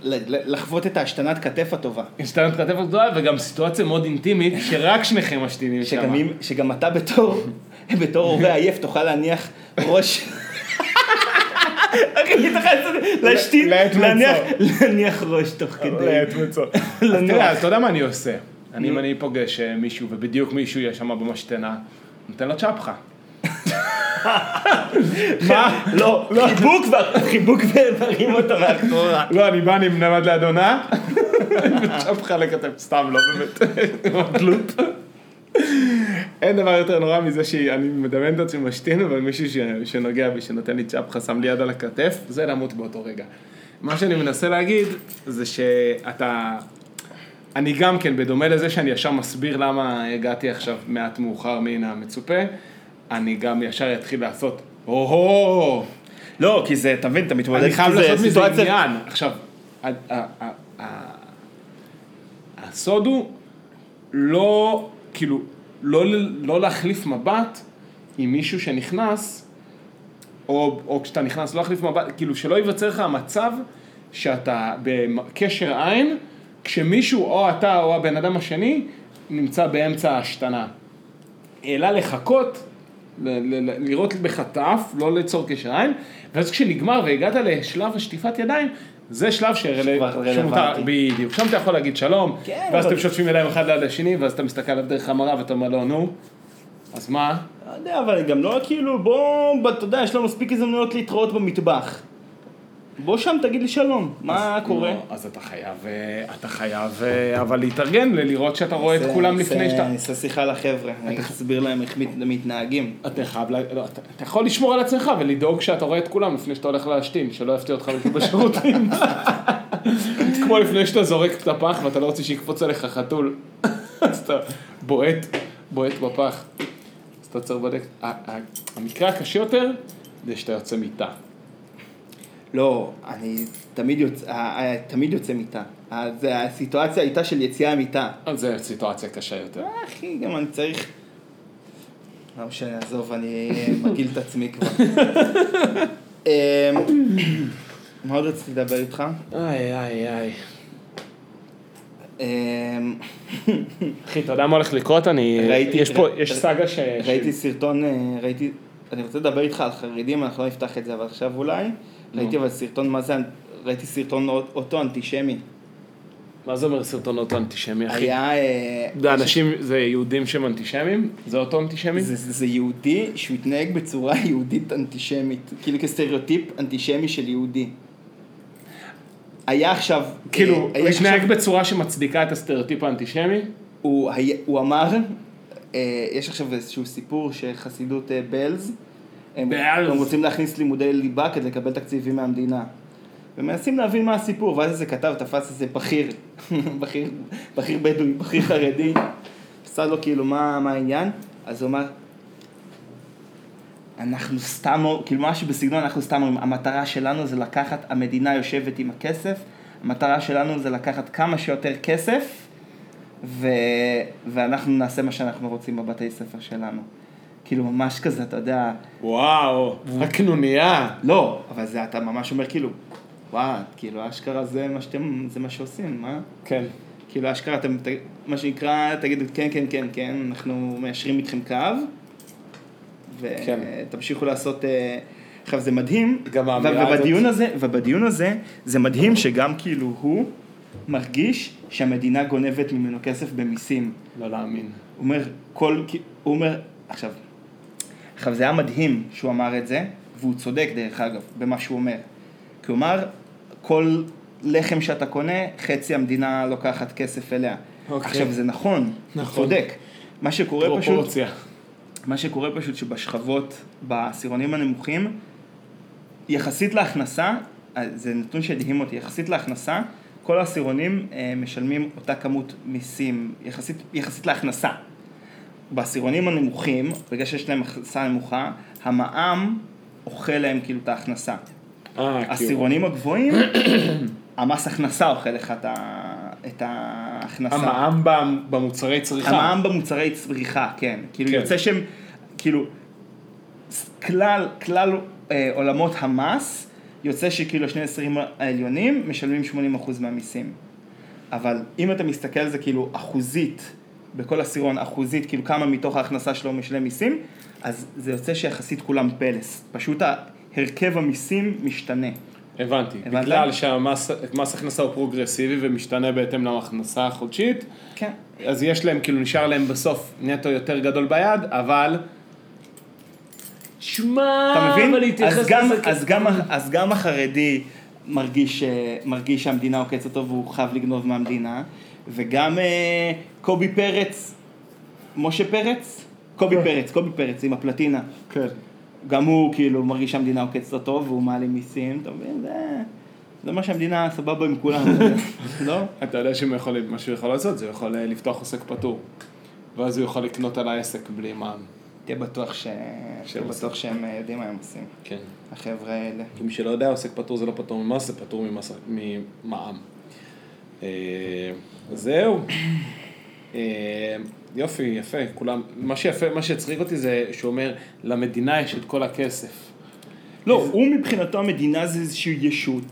B: ל- לחוות את ההשתנת כתף הטובה.
C: השתנת כתף גדולה וגם סיטואציה מאוד אינטימית, שרק שניכם משתינים שם.
B: שגם אתה בתור, בתור הורה עייף תוכל להניח ראש... אחי, אתה חייב להשתין,
C: לעת.
B: להניח- ראש תוך כדי.
C: אז
B: לנוח.
C: תראה, אז אתה יודע מה אני עושה? אני, אם אני פוגש אה, מישהו, ובדיוק מישהו יהיה שם במשתנה, נותן לו צ'פחה. מה?
B: לא, חיבוק ו- חיבוק ומרים אותו מאחורה.
C: לא, אני בא, אני מנמד לאדונה, וצ'פחה לכתף, סתם, לא באמת, עם התלות. אין דבר יותר נורא מזה שאני מדמיין את עצמי משתין, אבל מישהו ש- שנוגע בי, שנותן לי צ'פחה, שם לי יד על הכתף, זה למות באותו רגע. מה שאני מנסה להגיד, זה שאתה... אני גם כן, בדומה לזה שאני ישר מסביר למה הגעתי עכשיו מעט מאוחר מן המצופה, אני גם ישר אתחיל לעשות, הו-הו,
B: לא, כי זה, אתה מבין, אתה מתמודד,
C: אני חייב לעשות מזה עניין. עכשיו, הסוד הוא לא, כאילו, לא, לא להחליף מבט עם מישהו שנכנס, או, או כשאתה נכנס, לא להחליף מבט, כאילו שלא ייווצר לך המצב שאתה בקשר עין, כשמישהו, או אתה או הבן אדם השני, נמצא באמצע ההשתנה. אלא לחכות, ל- ל- ל- לראות בחטף, לא ליצור קשר עין, ואז כשנגמר והגעת לשלב השטיפת ידיים, זה שלב שמותר-. בדיוק, שם אתה יכול להגיד שלום,
B: כן,
C: ואז
B: אבל-
C: אתם שוטפים ידיים אחד ליד השני, ואז אתה מסתכל עליו דרך המראה ואתה אומר לו, נו, אז מה?
B: לא יודע, אבל גם לא כאילו, בוא, אתה יודע, יש לנו מספיק הזדמנויות להתראות במטבח. בוא שם תגיד לי שלום, מה קורה?
C: לא, אז אתה חייב, אה, אתה חייב, אה, אבל להתארגן, לראות שאתה רואה את כולם לפני שאתה...
B: אני אעשה שיחה לחבר'ה, אני אסביר להם איך מת- מתנהגים.
C: אתה חייב, לה- לא, אתה, אתה יכול לשמור על עצמך ולדאוג שאתה רואה את כולם לפני שאתה הולך להשתין, שלא יפתיע אותך בשירותים. כמו לפני שאתה זורק את הפח ואתה לא רוצה שיקפוץ עליך חתול. אז אתה בועט, בועט בפח. אז אתה צריך בדק. ה- ה- המקרה הקשה יותר זה שאתה יוצא מיטה.
B: לא, אני תמיד יוצא, ה- ה- תמיד יוצא מיטה. ה- זה הסיטואציה הייתה של יציאה מיטה.
C: אז זו סיטואציה קשה יותר.
B: אה, אחי, גם אני צריך... לא משנה, עזוב, אני מגעיל את עצמי כבר. אמ, מה עוד רציתי לדבר איתך?
C: איי איי איי.
B: אמ,
C: אחי, אתה יודע מה הולך לקרות? אני...
B: ראיתי-
C: יש פה, יש סאגה ש...
B: ראיתי סרטון, אה, ראיתי, אני רוצה לדבר איתך על חרדים, אנחנו לא נפתח את זה, אבל עכשיו אולי. ראיתי אבל סרטון, מה זה, ראיתי סרטון אוט- אוטו אנטישמי.
C: מה זה אומר סרטון אוטו אנטישמי, אחי?
B: היה... אה,
C: זה אנשים, זה יהודים שהם אנטישמים? זה אוטו אנטישמי?
B: זה, זה, זה יהודי שהוא התנהג בצורה יהודית אנטישמית, כאילו כסטריאוטיפ אנטישמי של יהודי. היה עכשיו,
C: כאילו,
B: אה,
C: הוא
B: היה
C: התנהג
B: עכשיו-
C: בצורה שמצדיקה את הסטריאוטיפ האנטישמי?
B: הוא, היה- הוא אמר, אה, יש עכשיו איזשהו סיפור שחסידות אה, בלז, הם. הם רוצים להכניס לימודי ליבה כדי לקבל תקציבים מהמדינה. ומנסים להבין מה הסיפור, ואז איזה כתב תפס איזה בכיר, בכיר, בכיר בדואי, בכיר חרדי, עשה לו כאילו מה, מה העניין, אז הוא אמר, אנחנו סתם, כאילו משהו בסגנון, אנחנו סתם, אומרים, המטרה שלנו זה לקחת, המדינה יושבת עם הכסף, המטרה שלנו זה לקחת כמה שיותר כסף, ו... ואנחנו נעשה מה שאנחנו רוצים בבתי ספר שלנו. כאילו ממש כזה, אתה יודע,
C: וואו, הקנוניה.
B: לא, אבל זה אתה ממש אומר כאילו, וואו, כאילו אשכרה זה מה שאתם, זה מה שעושים, מה?
C: כן.
B: כאילו אשכרה אתם, ת- מה שנקרא, תגידו כן, כן, כן, כן, אנחנו מיישרים איתכם קו,
C: כן.
B: ותמשיכו לעשות, אה, עכשיו זה מדהים,
C: גם האמירה הזאת-
B: הזה, ובדיון הזה, זה מדהים שגם כאילו הוא מרגיש שהמדינה גונבת ממנו כסף במיסים.
C: לא להאמין.
B: הוא אומר, כל, הוא אומר, עכשיו, עכשיו זה היה מדהים שהוא אמר את זה, והוא צודק דרך אגב, במה שהוא אומר. אמר, כל לחם שאתה קונה, חצי המדינה לוקחת כסף אליה.
C: אוקיי.
B: עכשיו זה נכון,
C: נכון.
B: צודק. מה שקורה פשוט,
C: פרופורציה.
B: מה שקורה פשוט שבשכבות, בעשירונים הנמוכים, יחסית להכנסה, אה, זה נתון שהדהים אותי, יחסית להכנסה, כל העשירונים אה, משלמים אותה כמות מיסים, יחסית, יחסית להכנסה. בעשירונים הנמוכים, בגלל שיש להם הכנסה נמוכה, המע"מ אוכל להם כאילו את ההכנסה.
C: אה, כאילו.
B: העשירונים הגבוהים, המס הכנסה אוכל לך את ה- את ההכנסה.
C: המע"מ במוצרי צריכה.
B: המע"מ במוצרי צריכה, כן. כאילו
C: כן.
B: יוצא שהם, כאילו, כלל, כלל אה, עולמות המס, יוצא שכאילו השני עשרים העליונים משלמים 80% מהמיסים. אבל אם אתה מסתכל על זה כאילו אחוזית, בכל עשירון אחוזית, כאילו כמה מתוך ההכנסה שלו משלם מיסים, אז זה יוצא שיחסית כולם פלס. פשוט הרכב המיסים משתנה.
C: הבנתי.
B: הבנת?
C: בגלל שהמס מס הכנסה הוא פרוגרסיבי ומשתנה בהתאם להכנסה החודשית,
B: כן.
C: אז יש להם, כאילו נשאר להם בסוף נטו יותר גדול ביד, אבל... שמע,
B: אתה מבין?
C: אבל להתייחס
B: אז גם,
C: לזה
B: אז, גם, אז גם החרדי מרגיש, אה, מרגיש שהמדינה עוקצת אותו והוא חייב לגנוב מהמדינה, וגם אה, קובי פרץ, משה פרץ? קובי פרץ, קובי פרץ עם הפלטינה.
C: כן.
B: גם הוא כאילו מרגיש שהמדינה עוקצת אותו והוא מעלים מיסים, אתה מבין? זה, זה מה שהמדינה סבבה עם כולם, לא?
C: אתה יודע שמה יכול, שהוא יכול לעשות, זה הוא יכול אה, לפתוח עוסק פטור. ואז הוא יכול לקנות על העסק בלי מע"מ.
B: תהיה בטוח, ש... תהיה בטוח שהם אה, יודעים מה הם עושים,
C: כן.
B: החבר'ה האלה.
C: כי מי שלא יודע, עוסק פטור זה לא פטור ממס, זה פטור ממס, ממע"מ. אה, זהו. אה, יופי, יפה, כולם, מה שיפה, מה שהצחיק אותי זה שהוא אומר, למדינה יש את כל הכסף.
B: לא, הוא מבחינתו המדינה זה איזושהי ישות.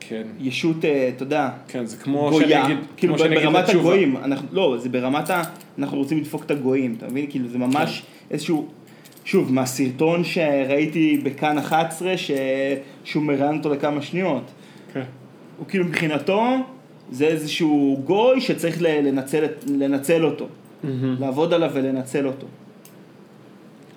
C: כן,
B: ישות, אה, אתה יודע,
C: כן, זה כמו שאני
B: גויה,
C: אגיד,
B: כאילו
C: כמו
B: ברמת. הגויים, אנחנו, לא, זה ברמת ה... אנחנו רוצים לדפוק את הגויים, אתה מבין? כאילו זה ממש
C: כן.
B: איזשהו, שוב, מהסרטון שראיתי בכאן 11, ש... שהוא מראיין אותו לכמה שניות.
C: כן.
B: הוא כאילו מבחינתו, זה איזשהו גוי שצריך לנצל, לנצל אותו, לעבוד עליו ולנצל אותו.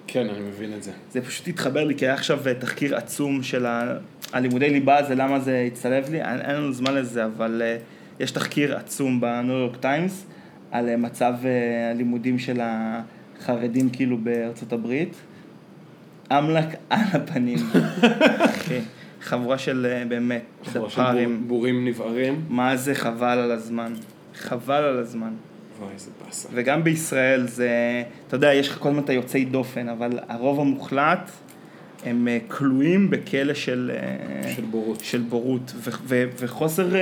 C: כן, אני מבין את זה.
B: זה פשוט התחבר לי, כי היה עכשיו תחקיר עצום של ה- הלימודי ליבה הזה, למה זה הצטלב לי, אין, אין לנו זמן לזה, אבל אה, יש תחקיר עצום בניו יורק טיימס על אה, מצב אה, הלימודים של החרדים כאילו בארצות הברית. אמל"ק על הפנים. אחי, חבורה של אה, באמת,
C: חבורה של. בור- בורים נבערים.
B: מה זה חבל על הזמן. חבל על הזמן.
C: וואי, איזה באסה.
B: וגם בישראל זה, אתה יודע, יש לך כל הזמן את היוצאי דופן, אבל הרוב המוחלט הם אה, כלואים בכלא של, אה,
C: של בורות.
B: של בורות ו- ו- וחוסר, ו-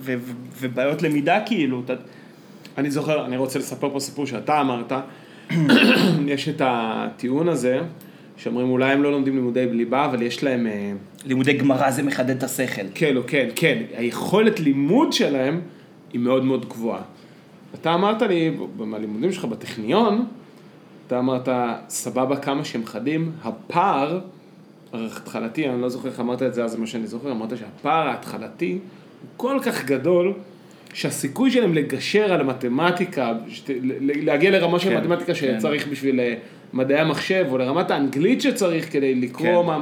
B: ו- ובעיות למידה כאילו, אתה,
C: אני זוכר, אני רוצה לספר פה סיפור שאתה אמרת, יש את הטיעון הזה, שאומרים אולי הם לא לומדים לימודי ליבה, אבל יש להם, אה,
B: לימודי גמרא זה מחדד את השכל.
C: כן, או כן, כן, היכולת לימוד שלהם היא מאוד מאוד גבוהה. אתה אמרת לי, מהלימודים שלך בטכניון, אתה אמרת, סבבה כמה שהם חדים, הפער ההתחלתי, אני לא זוכר איך אמרת את זה, אז זה מה שאני זוכר, אמרת שהפער ההתחלתי הוא כל כך גדול, שהסיכוי שלהם לגשר על המתמטיקה, שת- להגיע לרמה של
B: כן,
C: מתמטיקה
B: כן.
C: שצריך בשביל אה, מדעי המחשב, או לרמת האנגלית שצריך כדי לקרוא,
B: כן.
C: מה,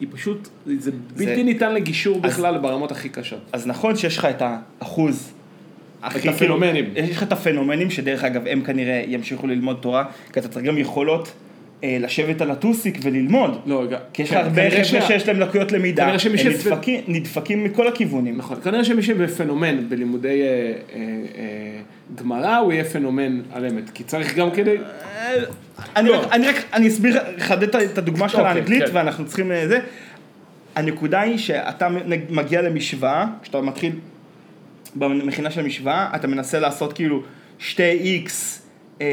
C: היא פשוט, זה בלתי ניתן לגישור
B: אז-
C: בכלל ברמות הכי קשות.
B: אז נכון שיש לך את האחוז. הכי
C: את הפנומנים.
B: כאילו, יש לך את הפנומנים שדרך אגב הם כנראה ימשיכו ללמוד תורה, כי אתה צריך גם יכולות לשבת על הטוסיק וללמוד.
C: לא, רגע.
B: כי יש לך
C: כן,
B: הרבה חבר'ה שיש להם לקויות למידה, הם נדפקים, נדפקים מכל הכיוונים.
C: נכון, כנראה שמי שבפנומן בלימודי אה, אה, אה, גמרא, הוא יהיה פנומן על אמת, כי צריך גם כדי...
B: אני
C: לא.
B: רק, אני רק, אני אסביר, אחדד את הדוגמה שלך
C: אוקיי,
B: לאנגלית,
C: כן.
B: ואנחנו צריכים אה, זה. הנקודה היא שאתה מגיע למשוואה, כשאתה מתחיל במכינה של המשוואה, אתה מנסה לעשות כאילו 2x אה,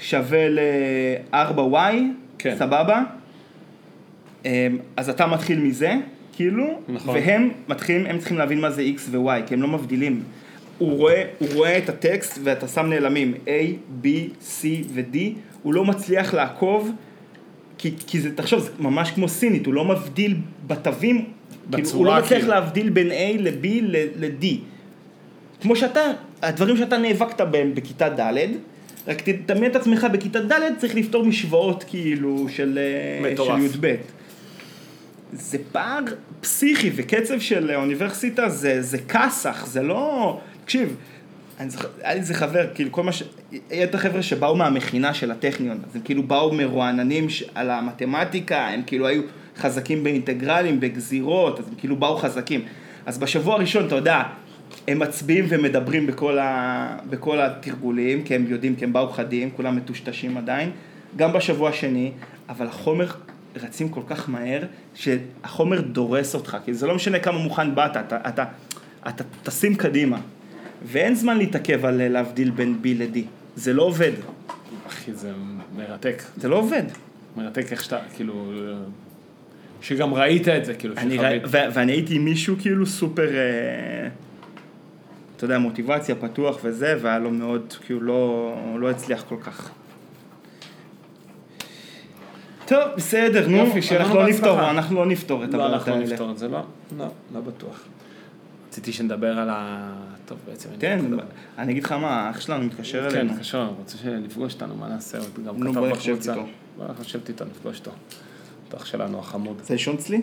B: שווה ל-4y,
C: כן.
B: סבבה? אה, אז אתה מתחיל מזה, כאילו,
C: נכון.
B: והם מתחילים, הם צריכים להבין מה זה x ו-y, כי הם לא מבדילים. הוא רואה, הוא רואה את הטקסט ואתה שם נעלמים A, B, C ו-D, הוא לא מצליח לעקוב, כי, כי זה, תחשוב, זה ממש כמו סינית, הוא לא מבדיל בתווים, כאילו, הוא לא מצליח
C: כאילו.
B: להבדיל בין A ל-B ל-D. כמו שאתה, הדברים שאתה נאבקת בהם בכיתה ד', רק תדמיין את עצמך בכיתה ד' צריך לפתור משוואות כאילו של, אה. של י"ב. זה פער פסיכי וקצב של אוניברסיטה זה, זה כסח, זה לא... תקשיב, אני זוכר, היה לי איזה חבר, כאילו כל מה ש... היה את החבר'ה שבאו מהמכינה של הטכניון, אז הם כאילו באו מרועננים. על המתמטיקה, הם כאילו היו חזקים באינטגרלים, בגזירות, אז הם כאילו באו חזקים. אז בשבוע הראשון, אתה יודע, הם מצביעים ומדברים בכל, ה... בכל התרגולים, כי הם יודעים, כי הם באו חדים, כולם מטושטשים עדיין. גם בשבוע השני, אבל החומר רצים כל כך מהר, שהחומר דורס אותך, כי זה לא משנה כמה מוכן באת, אתה, אתה, אתה תשים קדימה. ואין זמן להתעכב על להבדיל בין B ל-D. זה לא עובד.
C: אחי, זה מרתק.
B: זה לא עובד.
C: מרתק איך שאתה, כאילו... שגם ראית את זה, כאילו, שחווית.
B: ו- ואני הייתי עם מישהו כאילו סופר, אה, אתה יודע, מוטיבציה, פתוח וזה, והיה לו מאוד, כאילו לא, לא הצליח כל כך. טוב, בסדר, נו,
C: יופי,
B: אנחנו
C: לנו
B: לא נפתור. אנחנו לא נפתור את
C: לא,
B: הבעיות
C: אנחנו
B: האלה.
C: נפתור את זה, לא, לא, לא בטוח. רציתי שנדבר על ה... טוב, בעצם... לא יודע.
B: אני אגיד לך מה, אח שלנו מתקשר
C: כן,
B: אלינו.
C: בבקשה, הוא רוצה לפגוש אותנו, מה נעשה? הוא גם כתב
B: בוא נחשב
C: בקבוצה.
B: איתו.
C: בוא נחשב איתו, נפגוש אותו. אח שלנו החמוד.
B: זה לישון אצלי?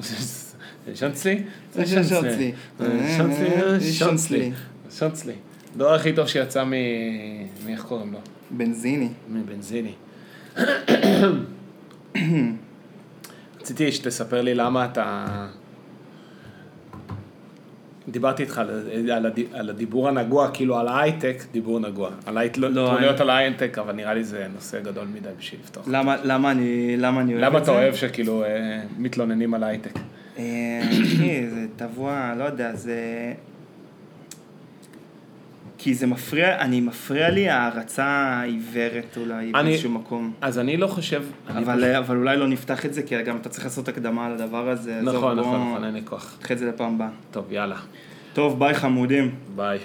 C: שונצלי?
B: זה שונצלי.
C: שונצלי,
B: אה,
C: שונצלי.
B: שונצלי.
C: שונצלי. הדבר הכי טוב שיצא מ... מאיך קוראים לו?
B: בנזיני.
C: מבנזיני. רציתי שתספר לי למה אתה... דיברתי איתך על, על, הד... על הדיבור הנגוע, כאילו על ההייטק, דיבור נגוע. על ההתלוניות על ההייטק, אבל נראה לי זה נושא גדול מדי בשביל לפתוח.
B: למה, למה אני, למה אני אוהב
C: למה
B: את זה?
C: אתה אוהב שכאילו אה, מתלוננים על ההייטק?
B: אה, אחי, זה טבוע, לא יודע, זה... כי זה מפריע, אני מפריע לי הערצה העיוורת אולי
C: אני-
B: באיזשהו מקום.
C: אז אני לא חושב... אני
B: אבל, אבל אולי לא נפתח את זה, כי גם אתה צריך לעשות הקדמה על הדבר הזה.
C: נכון, נכון, נכון, אין לי כוח.
B: נדחה את זה לפעם הבאה.
C: טוב, יאללה.
B: טוב, ביי חמודים.
C: ביי.